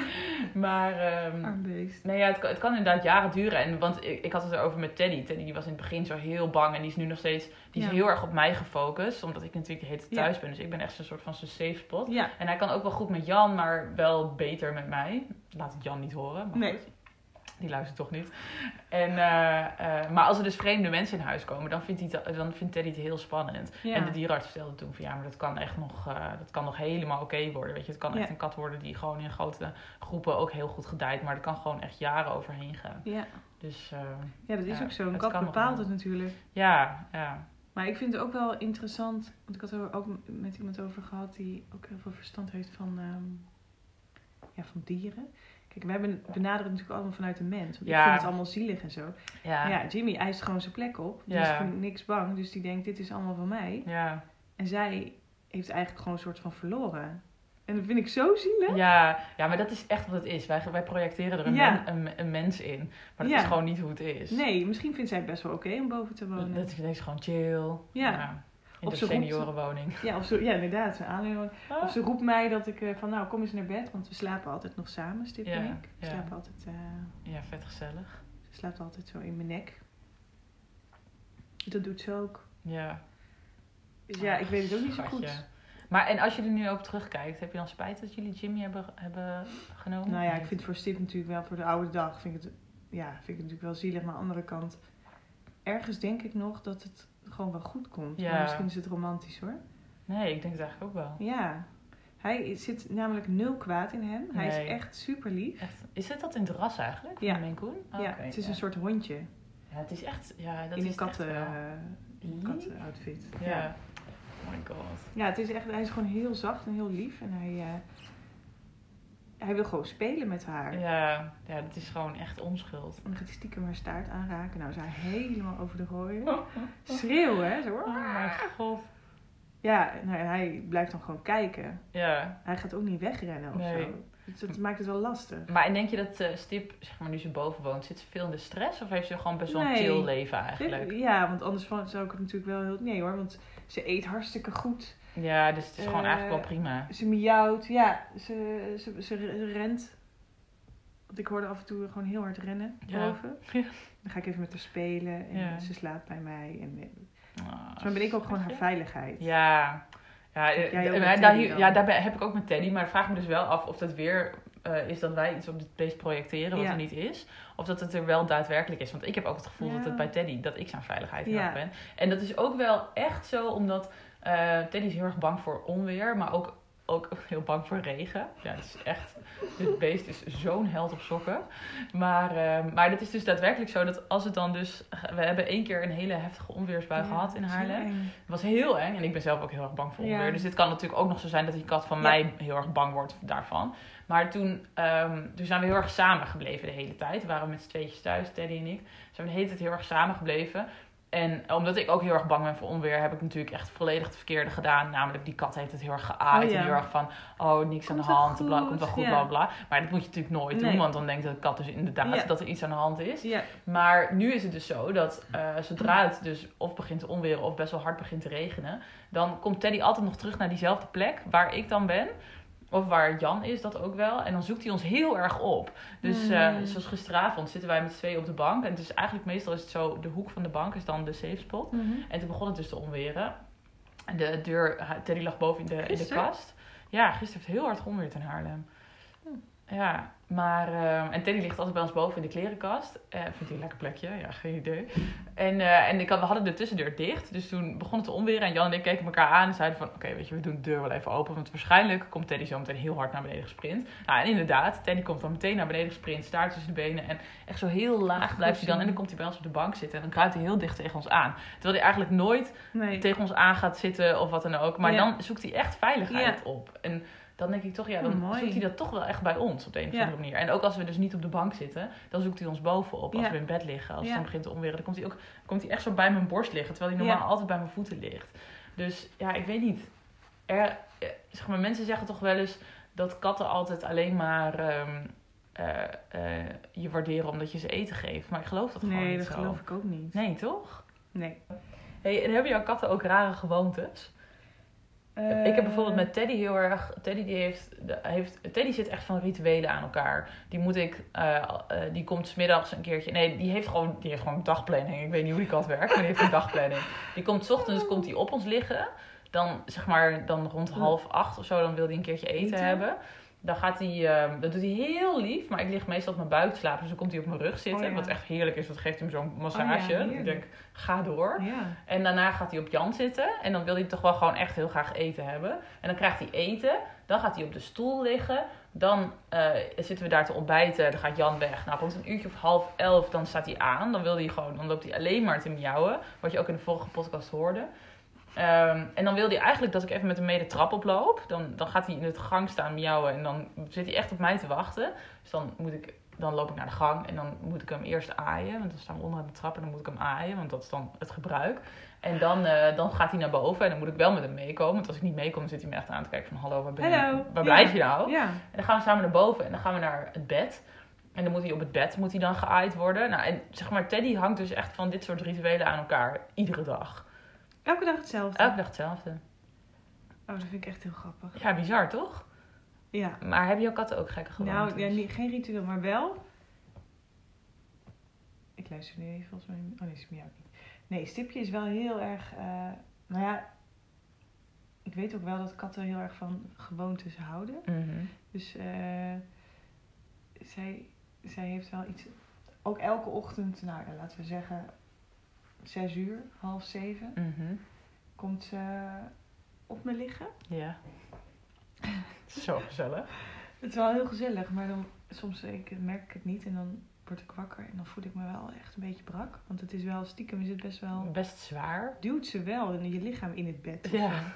Maar... Um. Nee, ja, het, kan- het kan inderdaad jaren duren. En, want ik, ik had het erover met Teddy. Teddy die was in het begin zo heel bang. En die is nu nog steeds... Die is Ja. heel erg op mij gefocust. Omdat ik natuurlijk de hele tijd Ja. thuis ben. Dus ik ben echt zo'n soort van zijn safe spot. Ja. En hij kan ook wel goed met Jan, maar wel beter met mij. Laat het Jan niet horen. Maar Nee. goed. Die luistert toch niet. En, eh, eh, maar als er dus vreemde mensen in huis komen, dan vindt, hij het- dan vindt Teddy het heel spannend. Ja. En de dierenarts vertelde toen van ja, maar dat kan echt nog, eh, dat kan nog helemaal oké worden. Weet je, het kan echt een kat worden die gewoon in grote groepen ook heel goed gedijt. Maar er kan gewoon echt jaren overheen gaan. Ja, Dus eh, ja dat is ook zo. Een het kat bepaalt het natuurlijk. ja, ja. Maar ik vind het ook wel interessant, want ik had er ook met iemand over gehad die ook heel veel verstand heeft van, ehm, ja, van dieren. Kijk, wij ben- benaderen natuurlijk allemaal vanuit de mens. Want Ja. ik vind het allemaal zielig en zo. Ja, ja, Jimmy eist gewoon zijn plek op. Die Ja. is voor niks bang. Dus die denkt, dit is allemaal van mij. ja. En zij heeft eigenlijk gewoon een soort van verloren. En dat vind ik zo zielig. Ja, ja, maar dat is echt wat het is. Wij, wij projecteren er een, Ja. men- een, een mens in. Maar dat Ja. is gewoon niet hoe het is. Nee, misschien vindt zij het best wel oké om boven te wonen. Dat is, dat is gewoon chill. Ja. In Of de roept- seniorenwoning. Ja, of zo, ja, inderdaad. Ze aanleiding. Ah. Of ze roept mij dat ik eh, van nou kom eens naar bed, want we slapen altijd nog samen, Stip en Ja, ik. We ja. slapen altijd, eh, Ja, vet gezellig. ze slaapt altijd zo in mijn nek. Dat doet ze ook. Ja. Dus ja, ik weet het ook niet zo Schatje. goed. Maar en als je er nu op terugkijkt, heb je dan spijt dat jullie Jimmy hebben, hebben genomen? Nou ja, ik vind het voor Stip natuurlijk wel voor de oude dag, vind ik het, ja, vind ik het natuurlijk wel zielig. Maar aan de andere kant, ergens denk ik nog dat het gewoon wel goed komt. Ja. Maar misschien is het romantisch hoor. Nee, ik denk het eigenlijk ook wel. Ja. Hij zit namelijk nul kwaad in hem. Hij Nee. is echt super lief. Echt, is het dat in het ras eigenlijk? Van Ja. Coon? Oh, ja, oké, het is ja. een soort hondje Ja, het is echt... Ja, dat in is een katten, wel. Lief? kattenoutfit. Ja. Ja. Oh my god. Ja, het is echt, hij is gewoon heel zacht en heel lief. En hij, eh, hij wil gewoon spelen met haar. Ja, ja, dat is gewoon echt onschuld. En dan gaat hij stiekem haar staart aanraken. Nou is hij helemaal over de rooien. Schreeuwen, hè? Zo. Oh my god. Ja, nou, en hij blijft dan gewoon kijken. Ja. Hij gaat ook niet wegrennen of Nee. zo. Dus dat maakt het wel lastig. Maar en denk je dat eh, Stip, zeg maar, nu ze boven woont, zit ze veel in de stress? Of heeft ze gewoon best wel een chill leven eigenlijk? Ja, want anders zou ik het natuurlijk wel heel... Nee hoor, want ze eet hartstikke goed. Ja, dus het is gewoon Eh, eigenlijk wel prima. Ze miauwt. Ja, ze, ze, ze rent. Want ik hoorde af en toe gewoon heel hard rennen Ja. boven. Ja. Dan ga ik even met haar spelen. En Ja. ze slaapt bij mij. En, Ah, dus dan ben ik ook gewoon haar veiligheid. Ja, ja, eh, eh, daar- ja daarbij heb ik ook met Teddy. Maar vraag me dus wel af of dat weer eh, is dat wij iets op dit beest projecteren wat Ja. er niet is. Of dat het er wel daadwerkelijk is. Want ik heb ook het gevoel Ja. dat het bij Teddy, dat ik zijn veiligheid Ja. ben. En dat is ook wel echt zo, omdat eh, Teddy is heel erg bang voor onweer. Maar ook, ook heel bang voor regen. Ja, het is echt... Dit beest is zo'n held op sokken. Maar, eh, maar het is dus daadwerkelijk zo dat als het dan dus... We hebben één keer een hele heftige onweersbui Ja, gehad in dat Haarlem. Het was heel eng en ik ben zelf ook heel erg bang voor Ja. onweer. Dus dit kan natuurlijk ook nog zo zijn dat die kat van Ja. mij heel erg bang wordt daarvan. Maar toen, ehm, toen zijn we heel erg samen gebleven de hele tijd. We waren met z'n tweetjes thuis, Teddy en ik. Zijn we de hele tijd heel erg samen gebleven. En omdat ik ook heel erg bang ben voor onweer, heb ik natuurlijk echt volledig het verkeerde gedaan. Namelijk, die kat heeft het heel erg geaaid. Oh, ja. En heel erg van, oh, niks aan de hand. Bla, komt wel goed, ja. bla bla. Maar dat moet je natuurlijk nooit doen, want dan denkt de kat dus inderdaad Ja. dat er iets aan de hand is. Maar nu is het dus zo dat eh, zodra het dus of begint te onweren of best wel hard begint te regenen, dan komt Teddy altijd nog terug naar diezelfde plek waar ik dan ben. Of waar Jan is, dat ook wel. En dan zoekt hij ons heel erg op. Dus eh, Mm. zoals gisteravond zitten wij met z'n tweeën op de bank. En het is eigenlijk meestal is het zo, de hoek van de bank is dan de safe spot. Mhm. En toen begon het dus te onweren. En de deur, Teddy lag boven in de, in de kast. Ja, gisteren heeft het heel hard geonweerd in Haarlem. Ja, maar... ehm, en Teddy ligt altijd bij ons boven in de klerenkast. Eh vindt hij een lekker plekje? Ja, geen idee. En, eh, en ik had, we hadden de tussendeur dicht. Dus toen begon het te onweren. En Jan en ik keken elkaar aan en zeiden van... Oké, weet je, we doen de deur wel even open. Want waarschijnlijk komt Teddy zo meteen heel hard naar beneden gesprint. Nou, en inderdaad. Teddy komt dan meteen naar beneden gesprint. Staart tussen de benen. En echt zo heel laag blijft hij dan. En dan komt hij bij ons op de bank zitten. En dan kruipt hij heel dicht tegen ons aan. Terwijl hij eigenlijk nooit Nee. tegen ons aan gaat zitten of wat dan ook. Maar Ja. dan zoekt hij echt veiligheid op. En dan denk ik toch, ja, dan Oh, mooi. zoekt hij dat toch wel echt bij ons op de een of Ja. andere manier. En ook als we dus niet op de bank zitten, dan zoekt hij ons bovenop. Als Ja. we in bed liggen, als het Ja. dan begint te onweren. Dan komt hij, ook, komt hij echt zo bij mijn borst liggen, terwijl hij normaal altijd bij mijn voeten ligt. Dus ja, ik weet niet. Er, eh, zeg maar, mensen zeggen toch wel eens dat katten altijd alleen maar ehm, eh, eh, je waarderen omdat je ze eten geeft. Maar ik geloof dat gewoon Nee, niet dat zo. geloof ik ook niet. Nee, toch? Nee. Hey, en hebben jouw katten ook rare gewoontes? Ik heb bijvoorbeeld met Teddy heel erg. Teddy, die heeft, heeft, Teddy zit echt van rituelen aan elkaar. Die moet ik. eh, eh, die komt smiddags een keertje. Nee, die heeft gewoon, die heeft gewoon een dagplanning. Ik weet niet hoe die kat werkt, maar die heeft een dagplanning. Die komt 's ochtends komt die op ons liggen. Dan zeg maar dan rond half acht of zo, dan wil hij een keertje eten, Eten? hebben. Dan gaat hij, ehm, dat doet hij heel lief, maar ik lig meestal op mijn buik te slapen. Dus dan komt hij op mijn rug zitten. Oh ja. Wat echt heerlijk is, dat geeft hem zo'n Oh massage. ja, ik denk, ga door. Ja. En daarna gaat hij op Jan zitten. En dan wil hij toch wel gewoon echt heel graag eten hebben. En dan krijgt hij eten. Dan gaat hij op de stoel liggen. Dan eh, zitten we daar te ontbijten. Dan gaat Jan weg. Nou, rond een uurtje of half elf, dan staat hij aan. Dan, wil hij gewoon, dan loopt hij alleen maar te miauwen. Wat je ook in de vorige podcast hoorde. Ehm, en dan wil hij eigenlijk dat ik even met hem mee de trap oploop. Dan, dan gaat hij in het gang staan miauwen. En dan zit hij echt op mij te wachten. Dus dan, moet ik, dan loop ik naar de gang. En dan moet ik hem eerst aaien. Want dan staan we onder de trap. En dan moet ik hem aaien. Want dat is dan het gebruik. En dan, eh, dan gaat hij naar boven. En dan moet ik wel met hem meekomen. Want als ik niet meekom, dan zit hij me echt aan te kijken van... Hallo, waar, ben je? Waar blijf je nou? Ja. En dan gaan we samen naar boven en dan gaan we naar het bed. En dan moet hij op het bed moet hij dan geaaid worden. Nou, en zeg maar, Teddy hangt dus echt van dit soort rituelen aan elkaar. Iedere dag. Elke dag hetzelfde. Elke dag hetzelfde. Oh, dat vind ik echt heel grappig. Ja, bizar toch? Ja. Maar hebben jouw katten ook gekke gewoontes? Nou, ja, niet, geen ritueel, maar wel. Ik luister nu even volgens mij. Oh nee, ze miauwt niet. Nee, Stipje is wel heel erg. eh, nou ja, ik weet ook wel dat katten heel erg van gewoontes houden. Mhm. Dus eh, zij, zij heeft wel iets. Ook elke ochtend, nou laten we zeggen, zes uur, half zeven, Mhm. komt ze op me liggen. Ja. Zo gezellig. Het is wel heel gezellig, maar dan soms ik, merk ik het niet en dan word ik wakker en dan voel ik me wel echt een beetje brak. Want het is wel stiekem, is het best wel. Best zwaar. Duwt ze wel in je lichaam in het bed. Ja.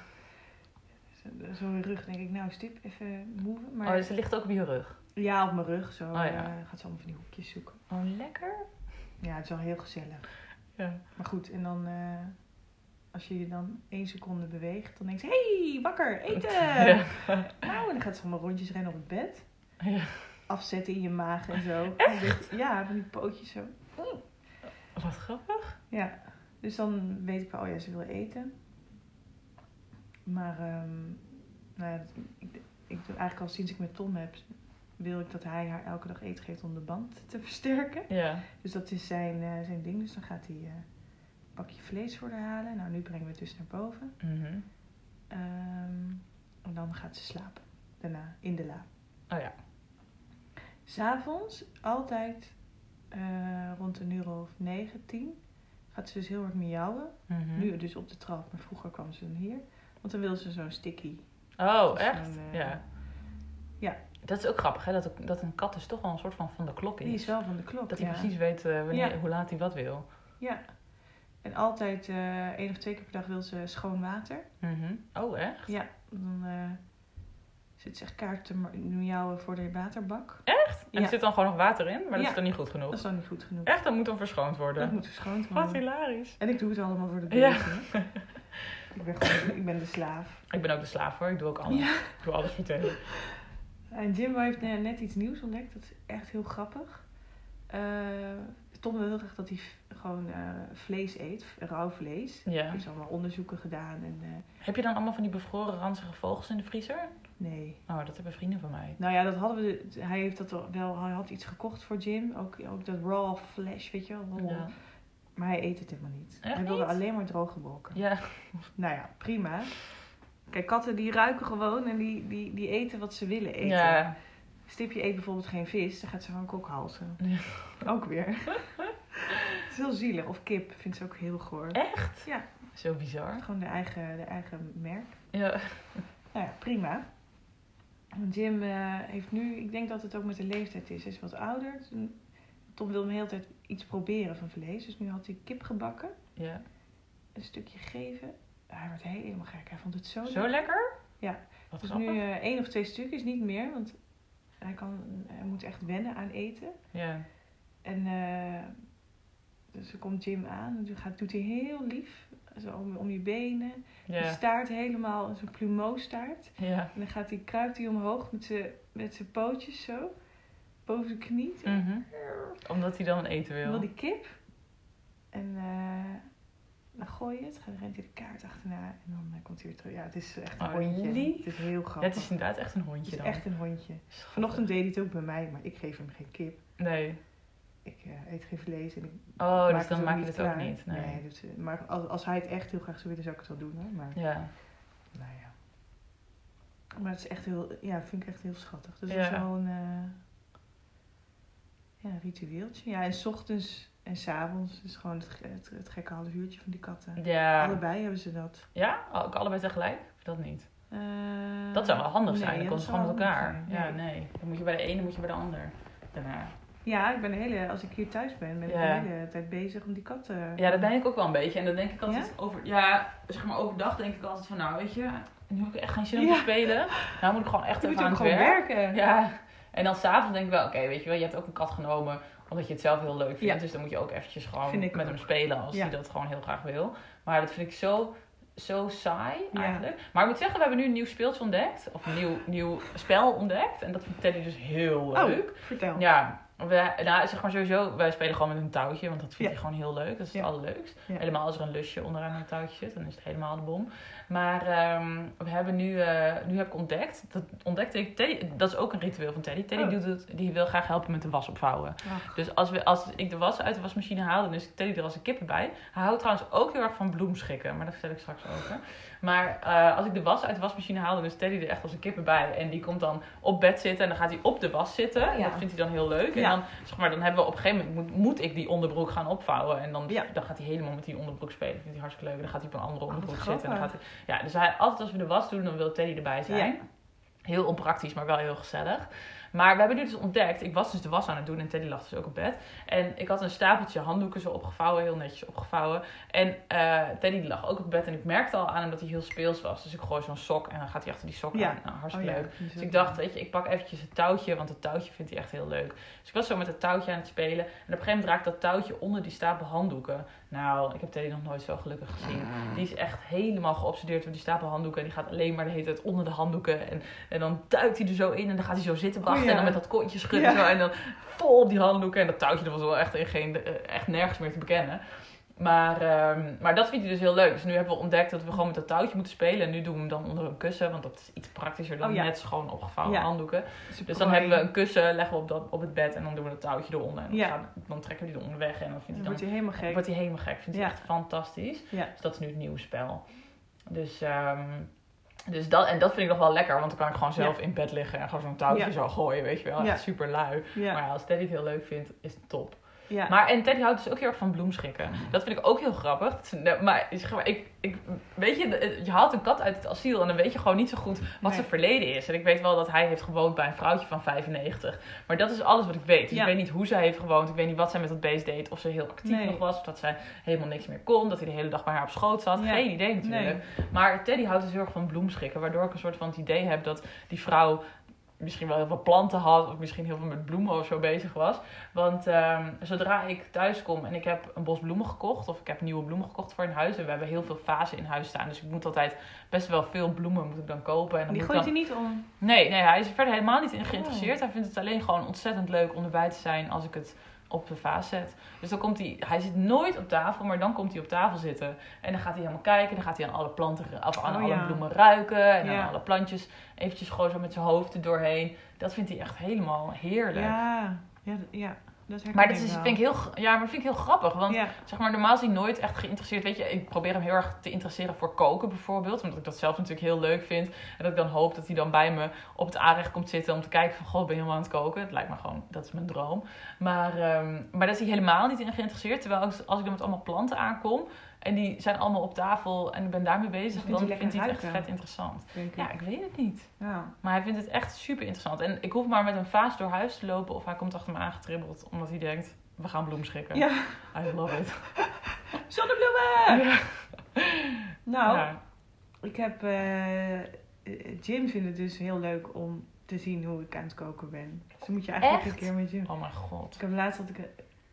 Zo, zo in je rug denk ik, nou stip, even move. Maar Oh, dus ze ligt ook op je rug. ja, op mijn rug zo Oh, ja. eh, gaat ze allemaal van die hoekjes zoeken. Oh, lekker. Ja, het is wel heel gezellig. Ja. Maar goed, en dan eh, als je je dan één seconde beweegt, dan denkt ze, hey, wakker, eten! Ja. Nou, en dan gaat ze allemaal rondjes rennen op het bed. Ja. Afzetten in je maag en zo. Ja, van die pootjes zo. Wat grappig. Ja, dus dan weet ik wel, oh ja, ze wil eten. Maar, ehm, nou ja, ik, ik doe eigenlijk al sinds ik met Tom heb, wil ik dat hij haar elke dag eten geeft om de band te versterken. Ja. Dus dat is zijn, eh, zijn ding. Dus dan gaat hij eh, een pakje vlees voor haar halen. Nou, nu brengen we het dus naar boven. Mhm. Ehm, en dan gaat ze slapen. Daarna, in de la. Oh ja. S'avonds, altijd eh, rond een uur of negen, tien, gaat ze dus heel erg miauwen. Mhm. Nu dus op de trap, maar vroeger kwam ze dan hier. Want dan wil ze zo'n sticky. Oh, echt? Ja. ja. Dat is ook grappig, hè? Dat, dat een kat dus toch wel een soort van van de klok is. Die is wel van de klok. Dat hij ja. precies weet eh, wanneer, Ja. hoe laat hij wat wil. Ja. En altijd eh één of twee keer per dag wil ze schoon water. Mhm. Oh, echt? Ja, dan eh, zit ze echt kaart te miauwen voor de waterbak. En Ja. er zit dan gewoon nog water in, maar dat is dan niet goed genoeg. Dat is dan niet goed genoeg. Echt, dat moet dan verschoond Dat worden. moet verschoond Wat worden. hilarisch. En ik doe het allemaal voor de Ja. beurten. ik, ben gewoon, ik ben de slaaf. Ik ben ook de slaaf hoor, ik doe ook alles. Ik doe alles Theo. En Jimbo heeft net net iets nieuws ontdekt. Dat is echt heel grappig. Eh Tom wil heel graag dat hij gewoon eh, vlees eet, rauw vlees. Hij Ja. heeft allemaal onderzoeken gedaan en eh, Heb je dan allemaal van die bevroren ranzige vogels in de vriezer? nee. Oh, dat hebben vrienden van mij. Nou ja, dat hadden we. Hij heeft dat wel. Hij had iets gekocht voor Jim. Ook, ook dat raw flesh, weet je wel. Ja. Maar hij eet het helemaal niet. Echt hij wilde niet? alleen maar droge bolken. Ja. Nou ja, prima. Kijk, katten die ruiken gewoon en die, die, die eten wat ze willen eten. Ja. Stipje eet bijvoorbeeld geen vis, dan gaat ze gewoon kokhalzen. Ja. Ook weer. Het is heel zielig. Of kip vindt ze ook heel goor. Echt? Ja. Zo bizar. Gewoon de eigen, de eigen merk. Ja. Nou ja, prima. Jim eh, heeft nu, ik denk dat het ook met de leeftijd is, hij is wat ouder. Tom wil hem de hele tijd iets proberen van vlees. Dus nu had hij kip gebakken, ja. een stukje gegeven. Hij werd helemaal gek. Hij vond het zo, Zo lekker? Ja. Wat Dus grappig. nu eh, één of twee stukjes, niet meer. Want hij, kan, hij moet echt wennen aan eten. Ja. En eh, dus er komt Jim aan en gaat, doet hij heel lief. Zo om, om je benen. Ja. staart helemaal, zo'n plumeau staart. Ja. En dan gaat hij, kruipt hij omhoog met zijn met zijn pootjes zo. Boven de knie. Zo. Mhm. Omdat hij dan eten wil. wil die kip. En eh, dan gooi je het. Dan rent hij de kaart achterna. En dan eh, komt hij weer terug. Ja, het is echt een Oh, hondje. lief. Het is heel Ja, grappig. het is inderdaad echt een Het hondje is dan. echt een hondje. Vanochtend deed hij het ook bij mij. Maar ik geef hem geen kip. Nee. Ik eh, eet geen vlees. En ik Oh, dus dan maak je het ook niet. Nee. Nee, dus, maar als, als hij het echt heel graag zou willen, zou ik het wel doen hoor. Maar Ja. nou ja. Maar het is echt heel, ja, vind ik echt heel schattig. Dus Ja. dat is wel een ja, ritueeltje. Ja, en 's ochtends en 's avonds is gewoon het, het, het gekke half uurtje van die katten. Ja. Allebei hebben ze dat. Ja? Ook allebei tegelijk? Of dat niet? Eh, Dat zou wel handig nee, zijn. Dan dat komt zou gewoon met elkaar. Ja, Nee. nee. Dan moet je bij de ene, moet je bij de ander. Daarna. Ja, ik ben hele, als ik hier thuis ben, ben ik Ja. de hele tijd bezig om die katten... Ja, dat ben ik ook wel een beetje. En dan denk ik altijd Ja? over... Ja, zeg maar overdag denk ik altijd van... Nou, weet je, nu heb ik echt geen zin om Ja. te spelen. Nou moet ik gewoon echt Je even aan het werk. werken. Ja. En dan s'avonds denk ik wel... Oké, weet je wel, je hebt ook een kat genomen... omdat je het zelf heel leuk vindt. Ja. Dus dan moet je ook eventjes gewoon met ook. hem spelen... als hij dat gewoon heel graag wil. Maar dat vind ik zo... Zo saai Ja. eigenlijk. Maar ik moet zeggen, we hebben nu een nieuw speeltje ontdekt. Of een nieuw, nieuw spel ontdekt. En dat vindt Teddy dus heel leuk. Oh, vertel. Ja, we, nou, zeg maar sowieso, wij spelen gewoon met een touwtje, want dat vindt Ja. hij gewoon heel leuk. Dat is Ja. het allerleukst. Ja. Helemaal als er een lusje onderaan een touwtje zit, dan is het helemaal de bom. Maar ehm, we hebben nu, eh, nu heb ik ontdekt, dat ontdekte ik, Teddy, dat is ook een ritueel van Teddy. Teddy Oh. doet het, die wil graag helpen met de was opvouwen. Ach, Dus als, we, als ik de was uit de wasmachine haal, dan is Teddy er als een kippen bij. Hij houdt trouwens ook heel erg van bloemschikken, maar daar vertel ik straks over. Maar eh, als ik de was uit de wasmachine haal, dan is Teddy er echt als een kippen bij. En die komt dan op bed zitten en dan gaat hij op de was zitten. Ja. dat vindt hij dan heel leuk. En Ja. dan, zeg maar, dan hebben we op een gegeven moment, moet, moet ik die onderbroek gaan opvouwen. En dan, Ja. dan gaat hij helemaal met die onderbroek spelen. Dat vindt hij hartstikke leuk. En dan gaat hij op een andere Oh, onderbroek zitten. En dan gaat hij, ja, dus hij, altijd als we de was doen, dan wil Teddy erbij zijn. Heel onpraktisch, maar wel heel gezellig. Maar we hebben nu dus ontdekt, ik was dus de was aan het doen en Teddy lag dus ook op bed. En ik had een stapeltje handdoeken zo opgevouwen, heel netjes opgevouwen. En eh, Teddy lag ook op bed en ik merkte al aan hem dat hij heel speels was. Dus ik gooi zo'n sok en dan gaat hij achter die sok Ja. aan. Nou, oh hartstikke ja, leuk. Dus ik dacht, weet je, ik pak eventjes het touwtje, want het touwtje vindt hij echt heel leuk. Dus ik was zo met het touwtje aan het spelen. En op een gegeven moment raakt dat touwtje onder die stapel handdoeken. Nou, ik heb Teddy nog nooit zo gelukkig gezien. Die is echt helemaal geobsedeerd door die stapel handdoeken. En die gaat alleen maar de hele tijd onder de handdoeken. En, en dan duikt hij er zo in en dan gaat hij zo zitten wachten. Ja. En dan met dat kontje schudden zo. En dan vol op die handdoeken. En dat touwtje dat was wel echt, in geen, eh, echt nergens meer te bekennen. Maar, ehm, maar dat vindt hij dus heel leuk. Dus nu hebben we ontdekt dat we gewoon met dat touwtje moeten spelen. En nu doen we hem dan onder een kussen. Want dat is iets praktischer dan Oh ja. net schoon opgevouwen Ja. handdoeken. Super Dus dan hebben we een kussen, leggen we op, dat, op het bed en dan doen we het touwtje eronder. En dan, Ja. gaan- dan trekken we die eronder weg en dan vindt Dan hij wordt dan, hij helemaal gek. wordt hij helemaal gek. Vindt hij echt fantastisch. Dus dat is nu het nieuwe spel. Dus, ehm, dus dat, en dat vind ik nog wel lekker, want dan kan ik gewoon zelf in bed liggen en gewoon zo'n touwtje Ja. zo gooien, weet je wel. Echt super lui. Maar ja, als Teddy het heel leuk vindt, is het top. Ja. Maar en Teddy houdt dus ook heel erg van bloemschikken. Dat vind ik ook heel grappig. Is- nou, Maar, ik, ik, weet je, je haalt een kat uit het asiel en dan weet je gewoon niet zo goed wat Nee. zijn verleden is. En ik weet wel dat hij heeft gewoond bij een vrouwtje van 95. Maar dat is alles wat ik weet. Dus Ja. ik weet niet hoe zij heeft gewoond. Ik weet niet wat zij met dat beest deed. Of ze heel actief Nee. nog was. Of dat zij helemaal niks meer kon. Dat hij de hele dag bij haar op schoot zat. Ja. Geen idee natuurlijk. Maar Teddy houdt dus heel erg van bloemschikken. Waardoor ik een soort van het idee heb dat die vrouw misschien wel heel veel planten had. Of misschien heel veel met bloemen of zo bezig was. Want ehm, zodra ik thuis kom en ik heb een bos bloemen gekocht. Of ik heb nieuwe bloemen gekocht voor in huis. En we hebben heel veel vazen in huis staan. Dus ik moet altijd best wel veel bloemen moet ik dan kopen. En dan Die gooit dan... hij niet om. Nee, nee, hij is er verder helemaal niet in geïnteresseerd. Oh. Hij vindt het alleen gewoon ontzettend leuk om erbij te zijn als ik het op de vaas zet. Dus dan komt hij, hij zit nooit op tafel, maar dan komt hij op tafel zitten. En dan gaat hij helemaal kijken, dan gaat hij aan alle planten, of aan Oh, alle ja. bloemen ruiken. En Ja. aan alle plantjes eventjes gewoon zo met zijn hoofd er doorheen. Dat vindt hij echt helemaal heerlijk. Ja, ja, ja. Dat Maar dat is, wel. vind ik heel, ja, maar vind ik heel grappig. Want Ja, zeg maar, normaal is hij nooit echt geïnteresseerd. Weet je, ik probeer hem heel erg te interesseren voor koken bijvoorbeeld. Omdat ik dat zelf natuurlijk heel leuk vind. En dat ik dan hoop dat hij dan bij me op het aanrecht komt zitten om te kijken van... God, ben je helemaal aan het koken? Het lijkt me gewoon, dat is mijn droom. Maar, ehm, maar daar is hij helemaal niet in geïnteresseerd. Terwijl als, als ik dan met allemaal planten aankom... En die zijn allemaal op tafel en ik ben daarmee bezig. vindt Dan hij vindt hij het echt vet interessant. ik. Ja, ik weet het niet. Ja. Maar hij vindt het echt super interessant. En ik hoef maar met een vaas door huis te lopen of hij komt achter me aangetribbeld. Omdat hij denkt, we gaan bloemschikken. Ja. I love it. Zonnebloemen! Ja. Nou, Ja. ik heb... eh, Jim vindt het dus heel leuk om te zien hoe ik aan het koken ben. Dus dan moet je eigenlijk Echt? een keer met Jim. Oh mijn god. Ik heb laatst dat ik...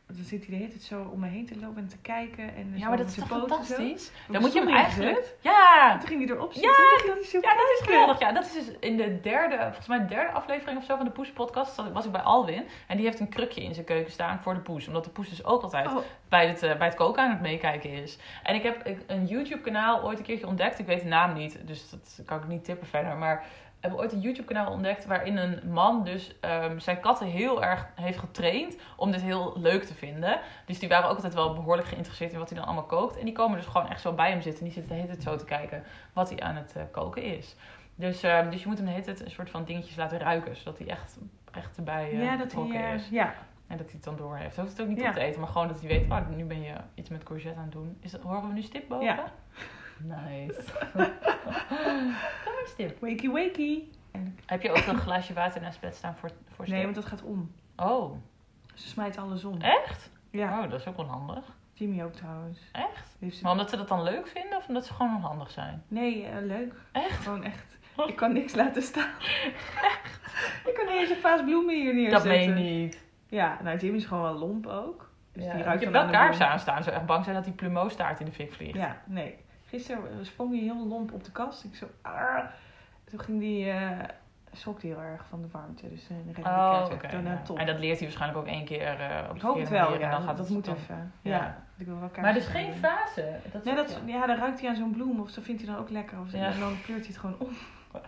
Dan zit hij de hele tijd zo om me heen te lopen en te kijken. En Ja, maar dat is toch fantastisch? Heb Dan moet je hem eigenlijk... gezet. Ja! En toen ging hij erop Ja! zitten. en zo Ja, dat is geweldig. Ja, dat is dus in de derde, volgens mij de derde aflevering of zo van de Poes podcast. was ik bij Alwin. En die heeft een krukje in zijn keuken staan voor de Poes. Omdat de Poes dus ook altijd Oh, bij het, eh, bij het koken aan het meekijken is. En ik heb een YouTube kanaal ooit een keertje ontdekt. Ik weet de naam niet, dus dat kan ik niet tippen verder. Maar ik heb ooit een YouTube kanaal ontdekt waarin een man dus ehm, zijn katten heel erg heeft getraind om dit heel leuk te vinden. Dus die waren ook altijd wel behoorlijk geïnteresseerd in wat hij dan allemaal kookt. En die komen dus gewoon echt zo bij hem zitten. En die zitten de hele tijd zo te kijken wat hij aan het eh, koken is. Dus, eh, dus je moet hem de hele tijd een soort van dingetjes laten ruiken. Zodat hij echt, echt erbij eh ja, dat hij, eh, is. ja. En dat hij het dan door heeft. Hij hoeft het ook niet Ja. op te eten. Maar gewoon dat hij weet, oh, nu ben je iets met courgette aan het doen. Is dat, horen we nu stip boven? Ja. Nice. Kom maar stip. Wakey wakey. Heb je ook een glaasje water naast bed staan voor, voor stip? Nee, want dat gaat om. Oh, Ze smijt alles om. echt? Ja, Oh, dat is ook wel handig. Jimmy ook trouwens. Echt? Ze- Maar omdat ze dat dan leuk vinden of omdat ze gewoon onhandig zijn? Nee, eh, leuk. Echt? Gewoon echt. Ik kan niks laten staan. ik kan niet eens een vaas bloemen hier neerzetten. Dat meen je niet. Ja, nou Jimmy is gewoon wel lomp ook. Dus Ja. die Je ruikt dan wel bloem. aanstaan. Zo echt bang zijn dat die plumeaustaart in de fik vliegt. Ja, nee. Gisteren sprong hij heel lomp op de kast. Ik zo... "Arr." Toen ging die... eh schrok hij heel erg van de warmte. Dus uh, de Oh, oké. Toen naar ja. En dat leert hij waarschijnlijk ook één keer eh op Ik de hoop het wel, en ja. dan gaat dat het moet even. Ja. Ja. Ik wil wel Maar dus geen fase. Dat Nee, dat, ja, dan ruikt hij aan zo'n bloem of zo vindt hij dan ook lekker. Of Ja. En dan kleurt hij het gewoon om.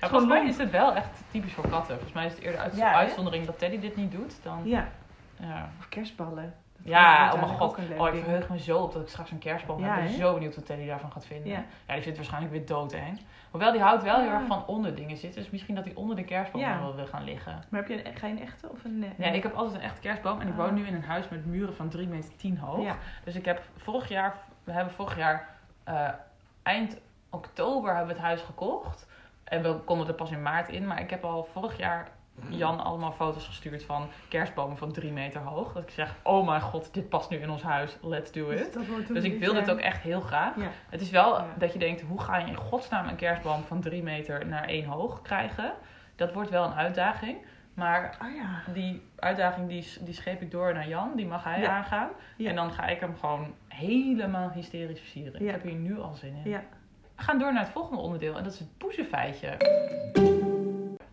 Ja, volgens mij is het wel echt typisch voor katten. Volgens mij is het eerder uit Ja, uitzondering dat Teddy dit niet doet dan. Ja, Ja, of kerstballen. Ja oh mijn god. Oh, ik verheug me zo op dat ik straks een kerstboom Ja, heb. Ik ben hè? zo benieuwd wat Teddy daarvan gaat vinden. Ja. Ja, die vindt waarschijnlijk weer doodeng. Hoewel, die houdt wel heel erg van onder dingen zitten. Dus misschien dat hij onder de kerstboom wel wil gaan liggen. Maar heb je een, geen echte of een... eh, Nee, ik heb altijd een echte kerstboom. En ik woon nu in een huis met muren van 3 meter 10 hoog. Dus ik heb vorig jaar, we hebben vorig jaar eh, eind oktober hebben we het huis gekocht. En we konden er pas in maart in. Maar ik heb al vorig jaar Jan allemaal foto's gestuurd van kerstbomen van 3 meter hoog. Dat ik zeg, oh mijn god, dit past nu in ons huis. Let's do it. Dus ik wil dit ook echt heel graag. Ja. Het is wel Ja. dat je denkt, hoe ga je in godsnaam een kerstboom van 3 meter naar 1 hoog krijgen? Dat wordt wel een uitdaging. Maar Oh ja. die uitdaging die, die scheep ik door naar Jan. Die mag hij aangaan. En dan ga ik hem gewoon helemaal hysterisch versieren. Ik heb hier nu al zin in. Ja. We gaan door naar het volgende onderdeel. En dat is het poezenfeitje.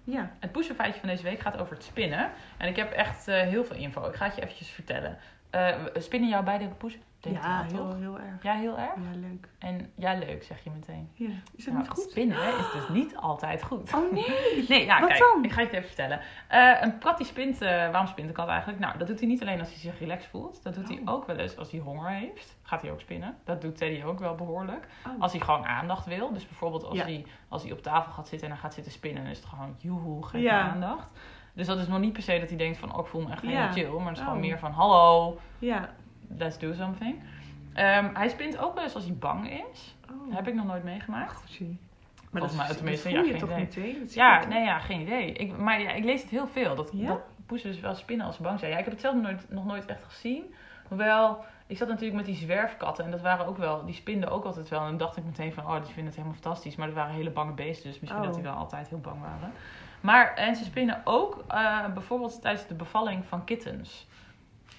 Ja. Het poezenfeitje van deze week gaat over het spinnen. En ik heb echt eh, heel veel info. Ik ga het je eventjes vertellen. Eh, spinnen jou beide poezen? Denk Ja, heel, toch? heel erg. Ja, heel erg. Ja, leuk. En ja, leuk, zeg je meteen. Ja. Is het Nou, niet goed? Spinnen is dus niet altijd goed. Oh nee. Nee, ja, Wat kijk, dan? ik ga je het even vertellen. Eh, een kat die spint, eh, waarom spint een kat eigenlijk? Nou, dat doet hij niet alleen als hij zich relaxed voelt. Dat doet hij Oh. ook wel eens als hij honger heeft. Gaat hij ook spinnen. Dat doet Teddy ook wel behoorlijk. Oh. Als hij gewoon aandacht wil. Dus bijvoorbeeld als, Ja. hij, als hij op tafel gaat zitten en hij gaat zitten spinnen, dan is het gewoon joehoe, Ja. me aandacht. Dus dat is nog niet per se dat hij denkt van, oh, ik voel me echt helemaal Ja. chill. Maar het is gewoon Oh. meer van, hallo, Ja. let's do something. Ehm, hij spint ook wel eens als hij bang is. Oh. Heb ik nog nooit meegemaakt. Goeie. Volgens mij, tenminste, dat ja, geen toch idee. zie Ja, nee, ja, geen idee. Ik, maar ja, ik lees het heel veel. Dat, Ja? dat poezen dus wel spinnen als ze bang zijn. Ja, ik heb het zelf nog nooit, nog nooit echt gezien. Hoewel, ik zat natuurlijk met die zwerfkatten. En dat waren ook wel, die spinden ook altijd wel. En dan dacht ik meteen van, oh, die vinden het helemaal fantastisch. Maar dat waren hele bange beesten. Dus misschien Oh. dat die wel altijd heel bang waren. Maar, en ze spinnen ook eh, bijvoorbeeld tijdens de bevalling van kittens.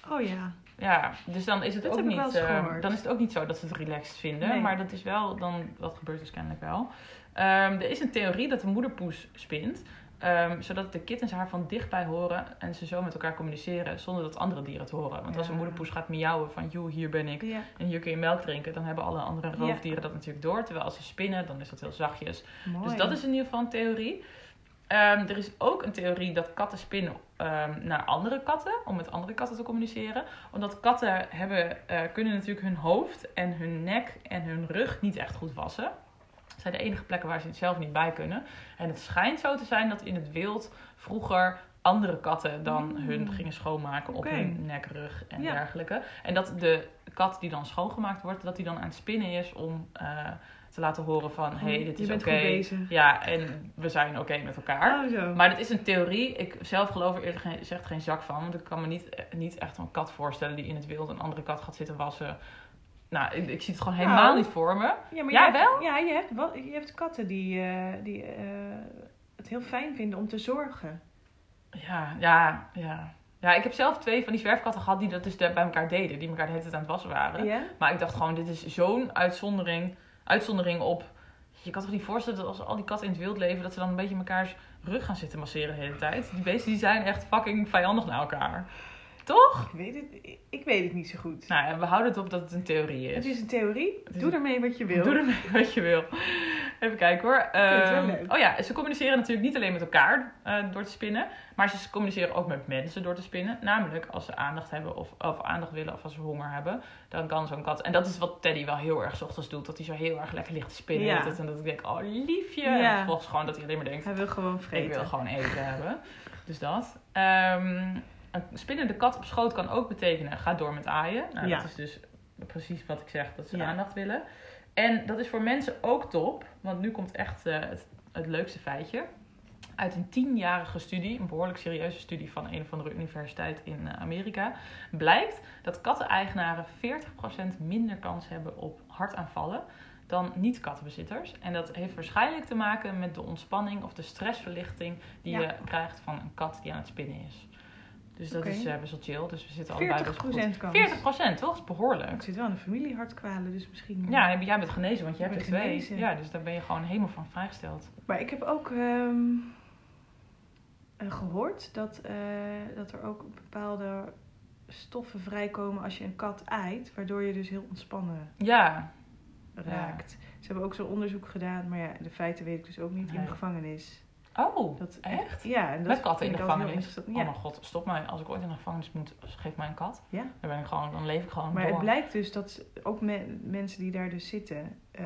Oh ja. Ja, dus dan is het ook niet, eh, dan is het ook niet zo dat ze het relaxed vinden. Nee. Maar dat is wel dan, dat gebeurt dus kennelijk wel. Ehm, er is een theorie dat de moederpoes spint. ehm, zodat de kittens haar van dichtbij horen en ze zo met elkaar communiceren zonder dat andere dieren het horen. Want als een moederpoes gaat miauwen van joe, hier ben ik Ja. en hier kun je melk drinken, dan hebben alle andere Ja. roofdieren dat natuurlijk door. Terwijl als ze spinnen, dan is dat heel zachtjes. Mooi. Dus dat is in ieder geval een theorie. Ehm, er is ook een theorie dat katten spinnen ehm, naar andere katten, om met andere katten te communiceren. Omdat katten hebben, eh, kunnen natuurlijk hun hoofd en hun nek en hun rug niet echt goed wassen. Dat zijn de enige plekken waar ze het zelf niet bij kunnen. En het schijnt zo te zijn dat in het wild vroeger andere katten dan Mm. hun gingen schoonmaken op hun nek, rug en Ja. dergelijke. En dat de kat die dan schoongemaakt wordt, dat die dan aan het spinnen is om eh, te laten horen van... hé, hey, dit je is oké. Ja, en we zijn oké met elkaar. Oh zo. Maar dat is een theorie. Ik zelf geloof er eerlijk gezegd geen zak van. Want ik kan me niet, eh, niet echt een kat voorstellen die in het wild een andere kat gaat zitten wassen. Nou, ik, ik zie het gewoon Nou. helemaal niet voor me. Ja, maar Ja, je hebt- wel? Ja, je hebt, wel, je hebt katten die, eh, die eh, het heel fijn vinden om te zorgen. Ja, ja, ja. Ja, ik heb zelf twee van die zwerfkatten gehad die dat dus bij elkaar deden. Die elkaar de hele tijd aan het wassen waren. Maar ik dacht gewoon, dit is zo'n uitzondering, uitzondering op... Je kan toch niet voorstellen dat als al die katten in het wild leven... dat ze dan een beetje mekaars rug gaan zitten masseren de hele tijd. Die beesten die zijn echt fucking vijandig naar elkaar. Toch? Ik weet het, ik weet het niet zo goed. Nou ja, we houden het op dat het een theorie is. Het is een theorie. Is Doe een- ermee wat je wil. Doe ermee wat je wil. Even kijken hoor. Ehm, oh ja, ze communiceren natuurlijk niet alleen met elkaar eh, door te spinnen. Maar ze communiceren ook met mensen door te spinnen. Namelijk als ze aandacht hebben of, of aandacht willen of als ze honger hebben. Dan kan zo'n kat... En dat is wat Teddy wel heel erg 's ochtends doet. Dat hij zo heel erg lekker ligt te spinnen. Ja. En dat ik denk, oh liefje. Ja. En vervolgens gewoon dat hij alleen maar denkt... Hij wil gewoon Ik vreten. wil gewoon eten hebben. Dus dat. Ehm, een spinnende kat op schoot kan ook betekenen ga door met aaien. Nou, Ja. Dat is dus precies wat ik zeg, dat ze aandacht willen. En dat is voor mensen ook top. Want nu komt echt eh, het, het leukste feitje. Uit een tienjarige studie, een behoorlijk serieuze studie van een of andere universiteit in eh, Amerika, blijkt dat katteneigenaren 40% minder kans hebben op hartaanvallen dan niet-kattenbezitters. En dat heeft waarschijnlijk te maken met de ontspanning of de stressverlichting die Ja. je krijgt van een kat die aan het spinnen is. Dus dat is eh, best wel chill. Dus we zitten allebei best goed. 40% kans. 40 procent, toch? Dat is behoorlijk. Ik zit wel in de familiehartkwalen, dus misschien... Ja, en jij bent genezen, want je Ik hebt er twee. Ja, dus daar ben je gewoon helemaal van vrijgesteld. Maar ik heb ook ehm, eh, gehoord dat, eh, dat er ook bepaalde stoffen vrijkomen als je een kat aait, waardoor je dus heel ontspannen Ja, raakt. Ze hebben ook zo'n onderzoek gedaan, maar ja, de feiten weet ik dus ook niet in de gevangenis. Oh, Dat, echt? Ja, en dat Met katten in de gevangenis. Oh mijn god, stop mij. Als ik ooit in de gevangenis moet, geef mij een kat. Ja. Dan, ben ik gewoon, dan leef ik gewoon Maar door. het blijkt dus dat ook me- mensen die daar dus zitten, eh,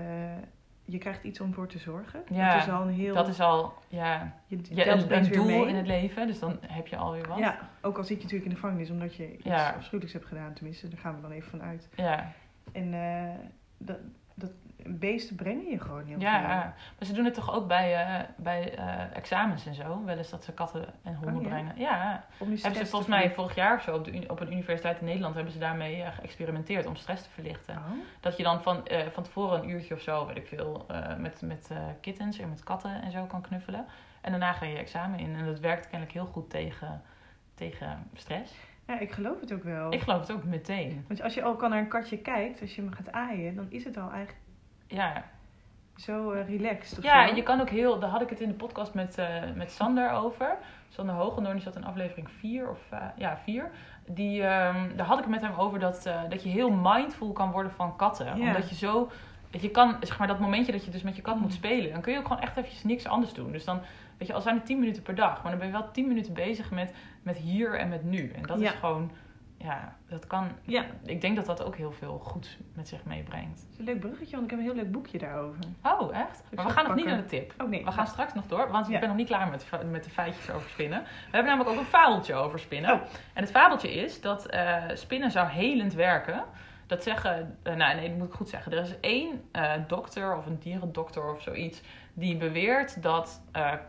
je krijgt iets om voor te zorgen. Ja, dat is al een heel. Dat is al ja, je ja, telt een, doel mee. in het leven. Dus dan heb je alweer wat. Ja, ook al zit je natuurlijk in de gevangenis omdat je iets Ja. afschuwelijks hebt gedaan, tenminste, daar gaan we dan even van uit. Ja, En eh, dat, dat beesten brengen je gewoon heel ja, veel. ja. maar ze doen het toch ook bij, eh, bij eh, examens en zo. Wel eens dat ze katten en honden Oh, ja? brengen. Ja, Om die hebben ze volgens mij vorig jaar of zo op, de, op een universiteit in Nederland hebben ze daarmee eh, geëxperimenteerd om stress te verlichten. Oh, Dat je dan van, van tevoren een uurtje of zo, weet ik veel, met, met kittens en met katten en zo kan knuffelen. En daarna ga je je examen in. En dat werkt kennelijk heel goed tegen, tegen stress. ja, ik geloof het ook wel. Ik geloof het ook meteen. Want als je ook al naar een katje kijkt, als je hem gaat aaien, dan is het al eigenlijk Ja, zo eh, relaxed. Of ja zo. en je kan ook heel, daar had ik het in de podcast met, eh, met Sander over. Sander Hoogendoorn, die zat in aflevering 4 of eh, ja, 4. Die, ehm, daar had ik het met hem over dat, dat je heel mindful kan worden van katten. Ja. Omdat je zo, dat je kan, zeg maar dat momentje dat je dus met je kat moet spelen, dan kun je ook gewoon echt eventjes niks anders doen. Dus dan, weet je, al zijn het 10 minuten per dag, maar dan ben je wel 10 minuten bezig met, met hier en met nu. En dat Ja. is gewoon, ja, dat kan, Ja, ik denk dat dat ook heel veel goed met zich meebrengt. dat is een leuk bruggetje, want ik heb een heel leuk boekje daarover. Oh, echt? Maar we gaan nog niet naar de tip. Oh nee, We gaan straks nog door, want Ja. ik ben nog niet klaar met, met de feitjes over spinnen. We hebben namelijk ook een fabeltje over spinnen. Oh. En het fabeltje is dat eh, spinnen zou helend werken. Dat zeggen, eh, nou nee, dat moet ik goed zeggen. Er is één eh, dokter of een dierendokter of zoiets die beweert dat,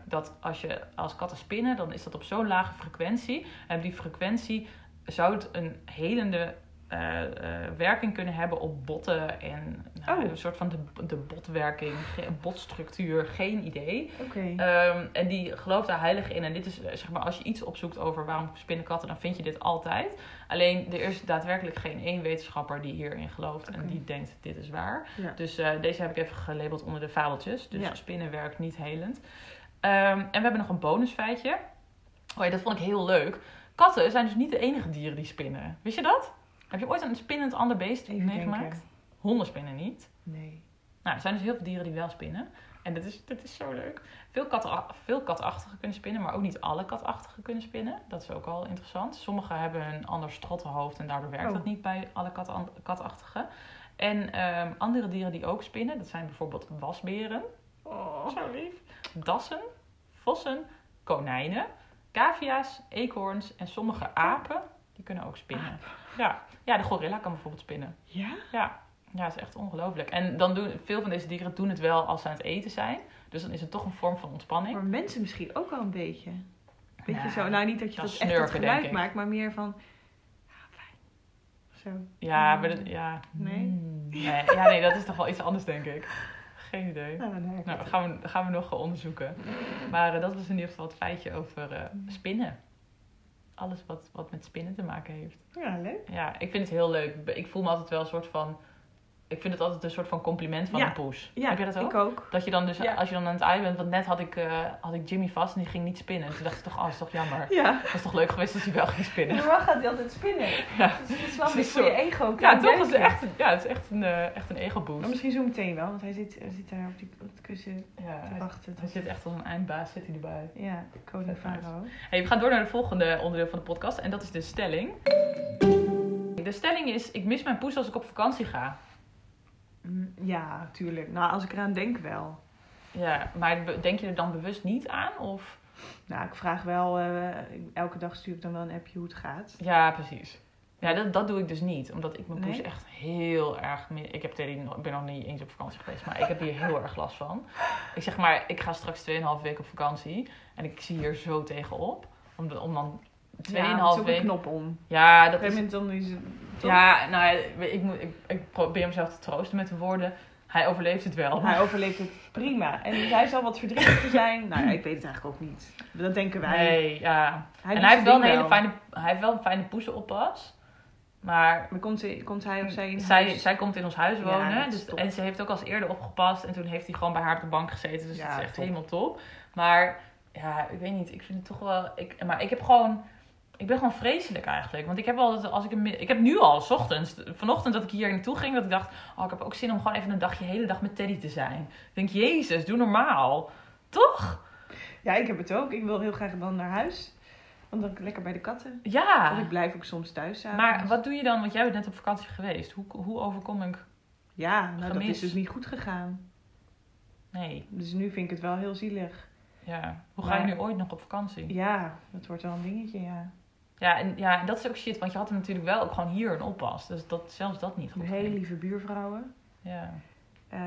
dat als je als katten spinnen, dan is dat op zo'n lage frequentie. En die frequentie zou het een helende eh, eh, werking kunnen hebben op botten en nou, Oh. een soort van de, de botwerking, botstructuur, geen idee. Oké. Ehm, en die gelooft daar heilig in. En dit is, zeg maar, als je iets opzoekt over waarom spinnen katten, dan vind je dit altijd. Alleen, er is daadwerkelijk geen één wetenschapper die hierin gelooft en die denkt, dit is waar. ja. Dus eh, deze heb ik even gelabeld onder de fabeltjes. Dus Ja. spinnen werkt niet helend. Ehm, en we hebben nog een bonusfeitje. Oh ja, dat vond ik heel leuk. Katten zijn dus niet de enige dieren die spinnen. Wist je dat? Heb je ooit een spinnend ander beest meegemaakt? Honden spinnen niet. Nee. Nou, er zijn dus heel veel dieren die wel spinnen. En dat is, dat is zo leuk. Veel, katten, veel katachtigen kunnen spinnen, maar ook niet alle katachtigen kunnen spinnen. Dat is ook wel interessant. Sommigen hebben een ander strottenhoofd en daardoor werkt Oh. dat niet bij alle kat, katachtigen. En ehm, andere dieren die ook spinnen, dat zijn bijvoorbeeld wasberen. Oh. Zo lief. Dassen, vossen, konijnen, cavia's, eekhoorns en sommige apen, die kunnen ook spinnen. Ja. ja, de gorilla kan bijvoorbeeld spinnen. Ja? Ja, ja, het is echt ongelooflijk. En dan doen veel van deze dieren doen het wel als ze aan het eten zijn. Dus dan is het toch een vorm van ontspanning. Maar mensen misschien ook wel een beetje. Weet je Nou, zo? Nou, niet dat je dat dat, echt snurken, dat geluid denk ik. maakt, maar meer van... Ja, fijn. Zo. Ja, maar dat, ja. Nee? Mm, nee. Ja, nee, dat is toch wel iets anders, denk ik. Geen idee. Nou, dan Nou, dat gaan we, dat gaan we nog onderzoeken. Maar eh, dat was in ieder geval het feitje over eh, spinnen. Alles wat, wat met spinnen te maken heeft. Ja, leuk. Ja, ik vind het heel leuk. Ik voel me altijd wel een soort van ik vind het altijd een soort van compliment van Ja. een poes. Ja, Heb je dat ook? Ik ook. Dat je dan dus, Ja. als je dan aan het aaien bent, want net had ik, eh, had ik Jimmy vast en die ging niet spinnen. Toen dacht ik toch, oh, dat is toch jammer. Ja. Het was toch leuk geweest als hij wel ging spinnen. Normaal gaat hij altijd spinnen. Ja, Dus het is wel een is beetje voor je ego. ja toch? Is echt, ja, het is echt een, eh, echt een ego Maar misschien zo meteen wel, want hij zit, hij zit daar op, die, op het kussen Ja, te hij, wachten. hij zit echt als een eindbaas, zit hij erbij. Ja, koning. Farao. Hey, we gaan door naar het volgende onderdeel van de podcast en dat is de stelling. De stelling is, ik mis mijn poes als ik op vakantie ga. Mm, Ja, tuurlijk. Nou, als ik eraan denk wel. Ja, maar denk je er dan bewust niet aan? Of? Nou, ik vraag wel, eh, elke dag stuur ik dan wel een appje hoe het gaat. Ja, precies. Ja, dat, dat doe ik dus niet. Omdat ik mijn poes Nee? echt heel erg... Ik heb nog- ben nog niet eens op vakantie geweest, maar ik heb hier heel erg last van. Ik zeg maar, ik ga straks 2,5 week op vakantie. En ik zie hier zo tegenop. Om, de- om dan 2,5 ja, week... knop om. Ja, dat is... dan het... Ja, nou ja, ik, moet, ik, ik probeer mezelf te troosten met de woorden... Hij overleeft het wel. Hij overleeft het prima. En hij zal wat verdrietiger zijn. Nou ja, ik weet het eigenlijk ook niet. Dat denken wij. Nee, ja. Hij en hij heeft wel een hele fijne, hij heeft wel een fijne. Maar Maar komt, hij- komt hij of zij in zij, huis? zij komt in ons huis wonen. dus, en ze heeft ook al eens eerder opgepast. En toen heeft hij gewoon bij haar op de bank gezeten. Dus Ja, dat is echt top. helemaal top. Maar ja, ik weet niet. Ik vind het toch wel... Ik, maar ik heb gewoon... Ik ben gewoon vreselijk eigenlijk. Want ik heb altijd, als ik, een, ik heb nu al, s ochtends, vanochtend dat ik hier naartoe ging, dat ik dacht, oh, ik heb ook zin om gewoon even een dagje, hele dag met Teddy te zijn. Ik denk, jezus, doe normaal. Toch? Ja, ik heb het ook. Ik wil heel graag dan naar huis. Want dan lekker bij de katten. Ja. Of ik blijf ook soms thuis. 's Ah. Maar avonds. wat doe je dan? Want jij bent net op vakantie geweest. Hoe, hoe overkom ik? Ja, nou dat is dus niet goed gegaan. Nee. Dus nu vind ik het wel heel zielig. Ja. Hoe ga je nu ooit nog op vakantie? Ja, dat wordt wel een dingetje, ja. Ja, en, ja, en dat is ook shit. Want je had er natuurlijk wel ook gewoon hier een oppas. Dus dat, zelfs dat niet goed Hele ging. lieve buurvrouwen. Ja. Eh,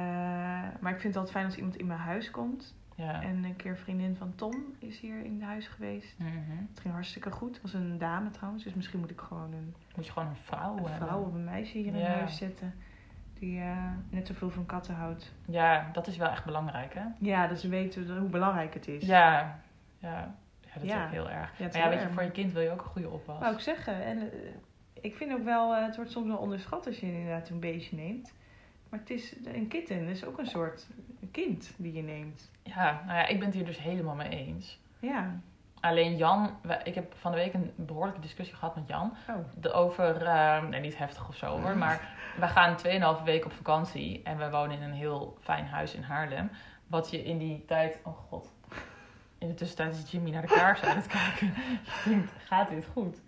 maar ik vind het altijd fijn als iemand in mijn huis komt. Ja. En een keer een vriendin van Tom is hier in huis geweest. Mhm. Het ging hartstikke goed. Het was een dame trouwens. Dus misschien moet ik gewoon een, Moet je gewoon een vrouw een hebben. vrouw of een meisje hier in Ja. huis zetten. Die eh, net zoveel van katten houdt. Ja, dat is wel echt belangrijk, hè? Ja, dat ze weten hoe belangrijk het is. Ja. Ja. Ja, dat is Ja. ook heel erg. Ja, is maar ja, weet je, voor je kind wil je ook een goede oppas. Wou ik zeggen. En eh, ik vind ook wel, eh, het wordt soms wel onderschat als je inderdaad een beestje neemt. Maar het is een kitten, is ook een soort kind die je neemt. Ja, nou ja, ik ben het hier dus helemaal mee eens. Ja. Alleen Jan, ik heb van de week een behoorlijke discussie gehad met Jan. Oh. De over, nee niet heftig of zo hoor, maar we gaan 2,5 week op vakantie en we wonen in een heel fijn huis in Haarlem. Wat je in die tijd, oh god, in de tussentijd is Jimmy naar de kaars aan het kijken. Je denkt, gaat dit goed?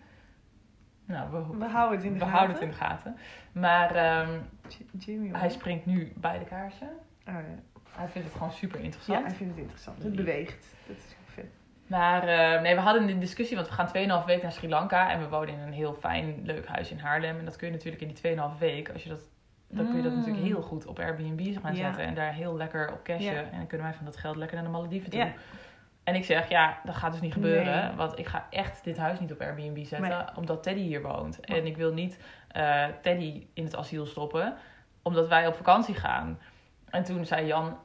Nou, we, We houden het in de we gaten. houden het in de gaten. Maar ehm, Jimmy. hij springt nu bij de kaarsen. Oh, ja. Hij vindt het gewoon super ja, interessant. hij vindt het interessant. Het beweegt. Dat is heel vet. Maar eh, nee, we hadden een discussie, want we gaan 2,5 week naar Sri Lanka. En we wonen in een heel fijn, leuk huis in Haarlem. En dat kun je natuurlijk in die 2,5 week, als je dat, dan kun je dat Mm. natuurlijk heel goed op Airbnb gaan Ja. zetten. En daar heel lekker op cashen. Ja. En dan kunnen wij van dat geld lekker naar de Malediven toe. En ik zeg, ja, dat gaat dus niet gebeuren. Nee. Want ik ga echt dit huis niet op Airbnb zetten, Nee. omdat Teddy hier woont. Ja. En ik wil niet eh, Teddy in het asiel stoppen, omdat wij op vakantie gaan. En toen zei Jan,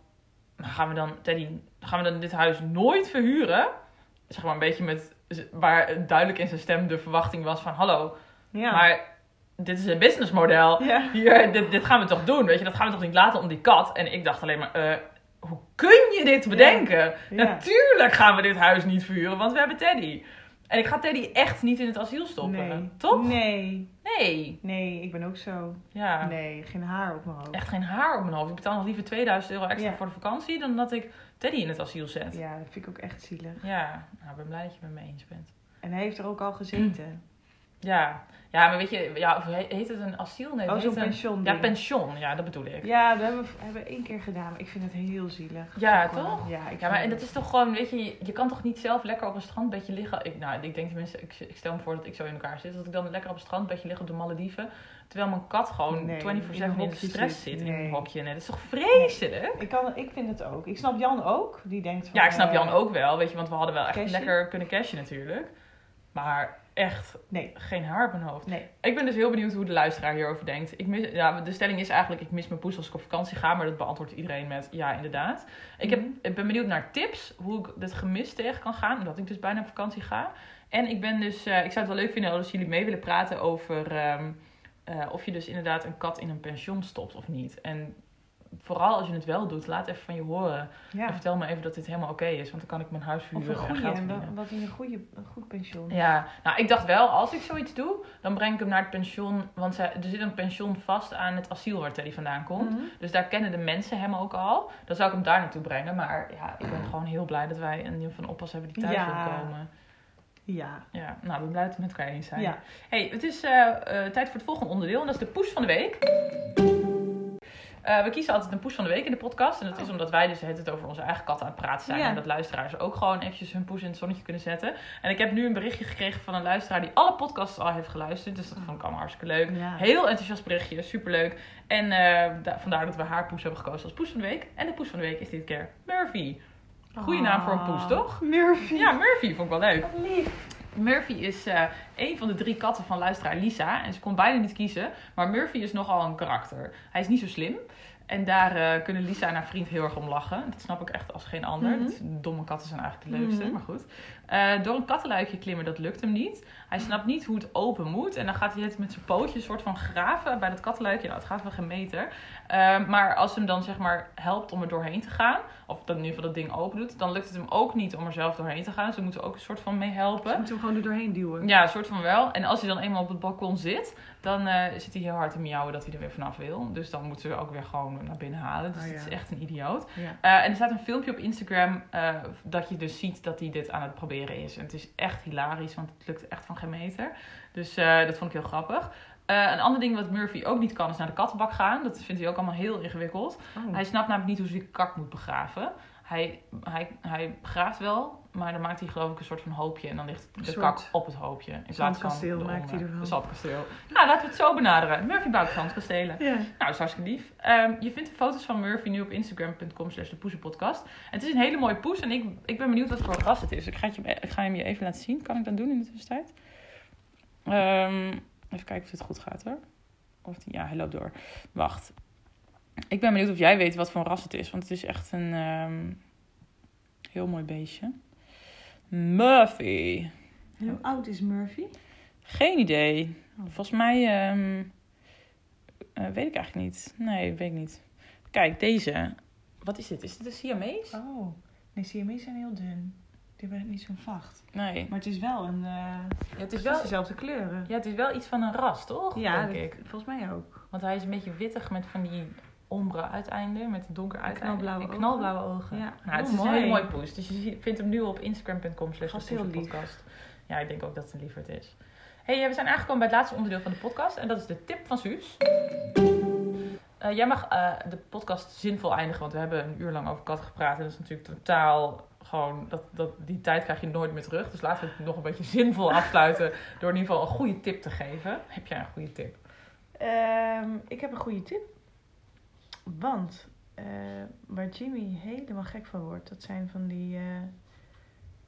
"Maar gaan we dan, Teddy, gaan we dan dit huis nooit verhuren? Zeg maar een beetje met, waar duidelijk in zijn stem de verwachting was van, hallo, Ja. maar dit is een businessmodel. ja. Hier, dit, dit gaan we toch doen, weet je, dat gaan we toch niet laten om die kat. En ik dacht alleen maar, eh, hoe kun je dit bedenken? Ja. Natuurlijk gaan we dit huis niet verhuren, want we hebben Teddy. En ik ga Teddy echt niet in het asiel stoppen. Nee. Toch? Nee. Nee. Nee, ik ben ook zo. Ja. Nee, geen haar op mijn hoofd. Echt geen haar op mijn hoofd. Ik betaal nog liever 2000 euro extra Ja. voor de vakantie dan dat ik Teddy in het asiel zet. Ja, dat vind ik ook echt zielig. Ja, nou, ik ben blij dat je het met me eens bent. En hij heeft er ook al gezeten. Ja, ja maar weet je, ja, heet het een asiel? Nee, oh, zo'n een-. Ja, pension, ja, dat bedoel ik. Ja, dat hebben we hebben één keer gedaan. Maar ik vind het heel zielig. Ja, Gewoon, toch? Ja, ik Ja, maar en dat is toch gewoon, weet je, je- kan toch niet zelf lekker op een strandbedje liggen. Ik, nou, ik denk tenminste, ik, ik stel me voor dat ik zo in elkaar zit. Dat ik dan lekker op een strandbedje lig op de Malediven. Terwijl mijn kat gewoon Nee, 24-7 in de stress zit. In een hokje. Nee, dat is toch vreselijk? Ik, kan, ik vind het ook. Ik snap Jan ook. Die denkt van... Ja, ik snap eh, Jan ook wel, weet je, want we hadden wel echt Cashen? lekker kunnen cashen natuurlijk. Maar echt Nee. geen haar op mijn hoofd. Nee. Ik ben dus heel benieuwd hoe de luisteraar hierover denkt. Ik mis, ja, de stelling is eigenlijk, ik mis mijn poes als ik op vakantie ga. Maar dat beantwoordt iedereen met ja, inderdaad. Ik, heb, Mhm. ik ben benieuwd naar tips, hoe ik dit gemis tegen kan gaan. Omdat ik dus bijna op vakantie ga. En ik ben dus, eh, ik zou het wel leuk vinden als jullie mee willen praten over... ehm, eh, of je dus inderdaad een kat in een pension stopt of niet. En vooral als je het wel doet, laat even van je horen. Ja. En vertel me even dat dit helemaal oké is, want dan kan ik mijn huis Of verhuren een en goede, geld en verdienen. wat, in een, goede, een goed pensioen. Ja, nou ik dacht wel, als ik zoiets doe, dan breng ik hem naar het pension. Want er zit een pension vast aan het asiel waar Teddy vandaan komt. Mhm. Dus daar kennen de mensen hem ook al. Dan zou ik hem daar naartoe brengen. Maar ja, ik ben gewoon heel blij dat wij een nieuw van oppas hebben die thuis Ja. wil komen. Ja. Ja, nou, we blijven het met elkaar eens zijn. Ja. hey, het is eh, eh, tijd voor het volgende onderdeel. En dat is de poes van de week. Eh, we kiezen altijd een poes van de week in de podcast. En dat is omdat wij dus het over onze eigen katten aan het praten zijn. Ja. En dat luisteraars ook gewoon eventjes hun poes in het zonnetje kunnen zetten. En ik heb nu een berichtje gekregen van een luisteraar die alle podcasts al heeft geluisterd. Dus dat vond ik allemaal hartstikke leuk. Ja. Heel enthousiast berichtje, superleuk. En eh, da- vandaar dat we haar poes hebben gekozen als poes van de week. En de poes van de week is dit keer Murphy. Goeie naam voor een poes, Ah, toch? Murphy. Ja, Murphy vond ik wel leuk. Wat lief. Murphy is eh een van de drie katten van luisteraar Lisa. En ze kon bijna niet kiezen. Maar Murphy is nogal een karakter. Hij is niet zo slim. En daar eh, kunnen Lisa en haar vriend heel erg om lachen. Dat snap ik echt als geen ander. Mhm. Dat- Domme katten zijn eigenlijk de leukste, Mhm. maar goed. Eh, door een kattenluikje klimmen, dat lukt hem niet. Hij snapt niet hoe het open moet. En dan gaat hij het met zijn pootjes soort van graven bij dat kattenluikje. Nou, het gaat wel geen meter. Eh, maar als hem dan zeg maar helpt om er doorheen te gaan... of dat in ieder geval dat ding open doet... dan lukt het hem ook niet om er zelf doorheen te gaan. Ze moeten ook een soort van mee helpen. Je moet hem gewoon er doorheen duwen. Ja, een soort van wel. En als hij dan eenmaal op het balkon zit, dan eh, zit hij heel hard te miauwen dat hij er weer vanaf wil. Dus dan moeten ze ook weer gewoon naar binnen halen. Dus Oh, het ja. is echt een idioot. Ja. Eh, en er staat een filmpje op Instagram eh, dat je dus ziet dat hij dit aan het proberen is. En het is echt hilarisch, want het lukt echt van geen meter. Dus dat vond ik heel grappig. Een ander ding wat Murphy ook niet kan, is naar de kattenbak gaan. Dat vindt hij ook allemaal heel ingewikkeld. Oh. Hij snapt namelijk niet hoe ze die kak moet begraven. Hij, hij, hij begraaft wel, maar dan maakt hij geloof ik een soort van hoopje. En dan ligt de soort kak op het hoopje. In plaats van de maakt hij ervan. Een zandkasteel. Nou, laten we het zo benaderen. Murphy bouwt zandkastelen. Ja. Nou, dat is hartstikke lief. Ehm, je vindt de foto's van Murphy nu op instagram.com slash de poezenpodcast. En het is een hele mooie poes en ik, ik ben benieuwd wat voor ras het is. Ik ga, het je, ik ga hem je even laten zien. Kan ik dat doen in de tussentijd? Ehm, even kijken of dit goed gaat hoor. Of die, ja, hij loopt door. Wacht. Ik ben benieuwd of jij weet wat voor ras het is. Want het is echt een ehm, heel mooi beestje. Murphy. En hoe oud is Murphy? Geen idee. Volgens mij ehm, eh, weet ik eigenlijk niet. Nee, weet ik niet. Kijk, deze. Wat is dit? Is dit een Siamese? Oh. Nee, Siamese zijn heel dun. Die hebben niet zo'n vacht. Nee. Maar het is wel een... eh Ja, het het is is wel, dezelfde kleuren. ja, het is wel iets van een ras, toch? Ja, denk dat- ik. volgens mij ook. Want hij is een beetje wittig met van die ombre uiteinden. Met een donker uiteinde. knalblauwe en knalblauwe ogen. Ja. Nou, het Oh, is een mooi. hele mooie poes. Dus je vindt hem nu op instagram.com slash podcast. Ja, ik denk ook dat het een lieverd is. hey, we zijn aangekomen bij het laatste onderdeel van de podcast. En dat is de tip van Suus. Eh, jij mag eh, de podcast zinvol eindigen, want we hebben een uur lang over katten gepraat. En dat is natuurlijk totaal gewoon, dat, dat, die tijd krijg je nooit meer terug. Dus laten we het nog een beetje zinvol afsluiten door in ieder geval een goede tip te geven. Heb jij een goede tip? Ehm, ik heb een goede tip. Want eh, waar Jimmy helemaal gek van wordt, dat zijn van die eh,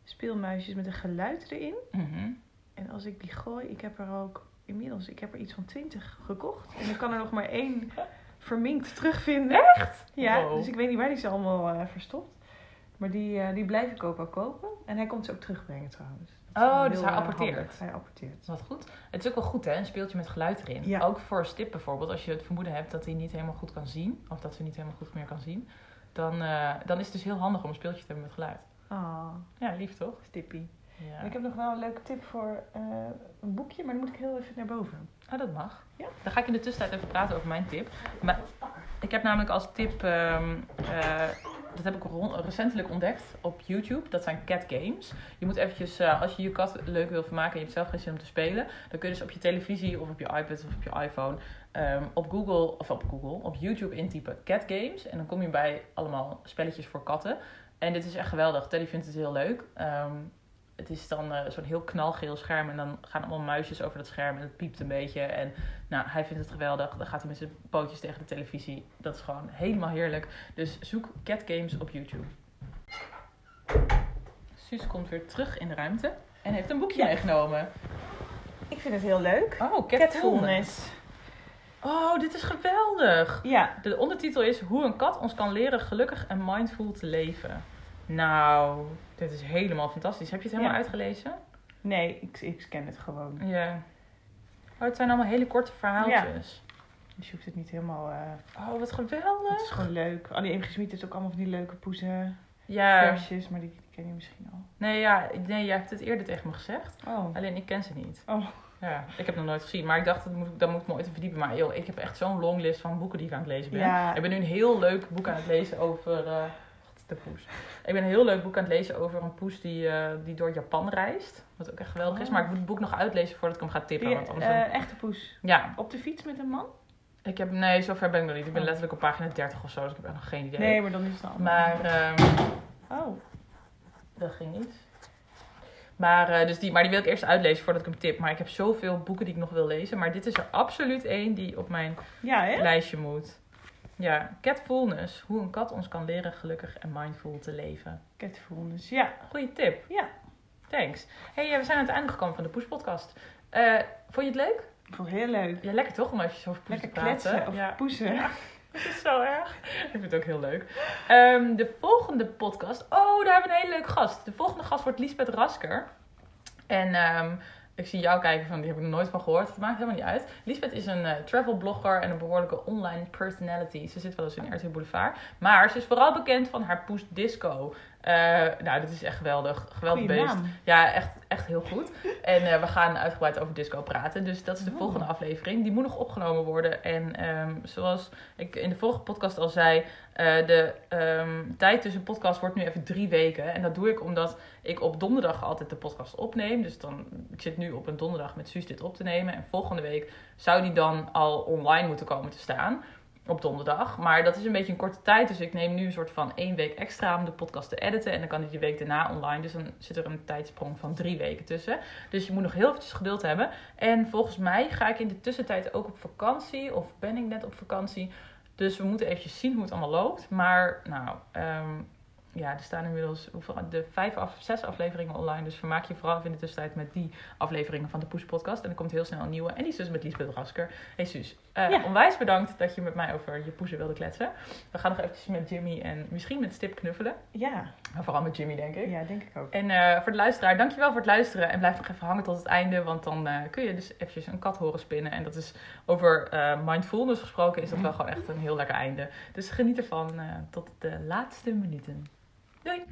speelmuisjes met een geluid erin. Mhm. En als ik die gooi, ik heb er ook inmiddels, ik heb er iets van twintig gekocht. En ik kan er nog maar één verminkt terugvinden. Echt? Ja, Wow. dus ik weet niet waar die ze allemaal eh, verstopt. Maar die, die blijf ik ook wel kopen. En hij komt ze ook terugbrengen trouwens. Oh, dus hij eh, apporteert. Hij apporteert. Wat goed. Het is ook wel goed, hè? Een speeltje met geluid erin. Ja. Ook voor Stip bijvoorbeeld. Als je het vermoeden hebt dat hij niet helemaal goed kan zien. Of dat ze niet helemaal goed meer kan zien. Dan, eh, dan is het dus heel handig om een speeltje te hebben met geluid. Ah, Ja, lief toch? stippie. Ja. Ik heb nog wel een leuke tip voor eh, een boekje, maar dan moet ik heel even naar boven. Oh, dat mag. Ja. Dan ga ik in de tussentijd even praten over mijn tip. Maar ik heb namelijk als tip, ehm, eh, dat heb ik recentelijk ontdekt op YouTube. Dat zijn cat games. Je moet eventjes, eh, als je je kat leuk wil vermaken en je hebt zelf geen zin om te spelen, dan kun je dus op je televisie of op je iPad of op je iPhone ehm, op Google, of op Google, op YouTube intypen cat games. En dan kom je bij allemaal spelletjes voor katten. En dit is echt geweldig. Teddy vindt het heel leuk. Ehm, het is dan eh, zo'n heel knalgeel scherm en dan gaan allemaal muisjes over dat scherm en het piept een beetje. En nou, hij vindt het geweldig. Dan gaat hij met zijn pootjes tegen de televisie. Dat is gewoon helemaal heerlijk. Dus zoek cat games op YouTube. Suus komt weer terug in de ruimte en heeft een boekje Ja. meegenomen. Ik vind het heel leuk. Oh, Catfulness. Oh, dit is geweldig. Ja, De ondertitel is Hoe een kat ons kan leren gelukkig en mindful te leven. Nou, dit is helemaal fantastisch. Heb je het helemaal Ja. uitgelezen? nee, ik, ik scan het gewoon. Ja. Oh, het zijn allemaal hele korte verhaaltjes. Je zoekt het niet helemaal... eh, Oh, wat het geweldig. is gewoon leuk. Annie Eemgesmied heeft ook allemaal van die leuke poezen Ja. versjes. Maar die, die ken je misschien al. Nee, ja, nee, jij hebt het eerder tegen me gezegd. Oh. Alleen ik ken ze niet. Oh. Ja, ik heb het nog nooit gezien. Maar ik dacht, dat moet, ik- dan moet ik me ooit even verdiepen. Maar joh, ik heb echt zo'n longlist van boeken die ik aan het lezen ben. Ja. Ik ben nu een heel leuk boek aan het lezen over... eh, is de poes? Ik ben een heel leuk boek aan het lezen over een poes die, eh, die door Japan reist. Wat ook echt geweldig is. Oh. Maar ik moet het boek nog uitlezen voordat ik hem ga tippen. Die, Want anders eh, echte poes. Ja, Op de fiets met een man? ik heb... Nee, zover ben ik nog niet. Ik ben Oh. letterlijk op pagina 30 of zo. Dus ik heb echt nog geen idee. Nee, maar dan is het ander. Maar... ehm, Oh. Dat ging niet. Maar, eh, dus die, maar die wil ik eerst uitlezen voordat ik hem tip. Maar ik heb zoveel boeken die ik nog wil lezen. Maar dit is er absoluut één die op mijn Ja, lijstje moet. Ja, Catfulness. Hoe een kat ons kan leren gelukkig en mindful te leven. Catfulness. Ja. Goeie tip. Ja. Thanks. hey, eh, we zijn aan het einde gekomen van de Poes podcast. Eh, vond je het leuk? Ik vond het heel leuk. Ja, lekker toch? Om als je zo over poes Lekker te praten. kletsen of Ja. poezen. Dat is zo erg. Ik vind het ook heel leuk. Ehm, de volgende podcast. Oh, daar hebben we een hele leuke gast. De volgende gast wordt Lisbeth Rasker. En ehm, ik zie jou kijken van, die heb ik nooit van gehoord. Het maakt helemaal niet uit. Lisbeth is een eh, travel blogger en een behoorlijke online personality. Ze zit wel eens in RTL Boulevard. Maar ze is vooral bekend van haar Poes Disco. Eh, nou, dit is echt geweldig. Geweldig Goeie beest. naam. Ja, echt, echt heel goed. En eh, we gaan uitgebreid over disco praten. Dus dat is de Oh. volgende aflevering. Die moet nog opgenomen worden. En ehm, zoals ik in de vorige podcast al zei, eh, de ehm, tijd tussen podcast wordt nu even drie weken. En dat doe ik omdat ik op donderdag altijd de podcast opneem. Dus dan, ik zit nu op een donderdag met Suus dit op te nemen. En volgende week zou die dan al online moeten komen te staan. Op donderdag. Maar dat is een beetje een korte tijd. Dus ik neem nu een soort van één week extra om de podcast te editen. En dan kan die de week daarna online. Dus dan zit er een tijdsprong van drie weken tussen. Dus je moet nog heel eventjes geduld hebben. En volgens mij ga ik in de tussentijd ook op vakantie. Of ben ik net op vakantie. Dus we moeten eventjes zien hoe het allemaal loopt. Maar nou, ehm, ja, er staan inmiddels hoeveel, de vijf af, zes afleveringen online. Dus vermaak je vooral in de tussentijd met die afleveringen van de Poes podcast. En er komt heel snel een nieuwe. En die is dus met Liesbeth Rasker. Hey Suus, Ja. onwijs bedankt dat je met mij over je poezen wilde kletsen. We gaan nog eventjes met Jimmy en misschien met Stip knuffelen. Ja. Maar vooral met Jimmy, denk ik. ja, denk ik ook. En eh, voor de luisteraar, dankjewel voor het luisteren. En blijf nog even hangen tot het einde. Want dan eh, kun je dus eventjes een kat horen spinnen. En dat is over mindfulness gesproken, is dat wel gewoon echt een heel lekker einde. Dus geniet ervan tot de laatste minuten. Doei!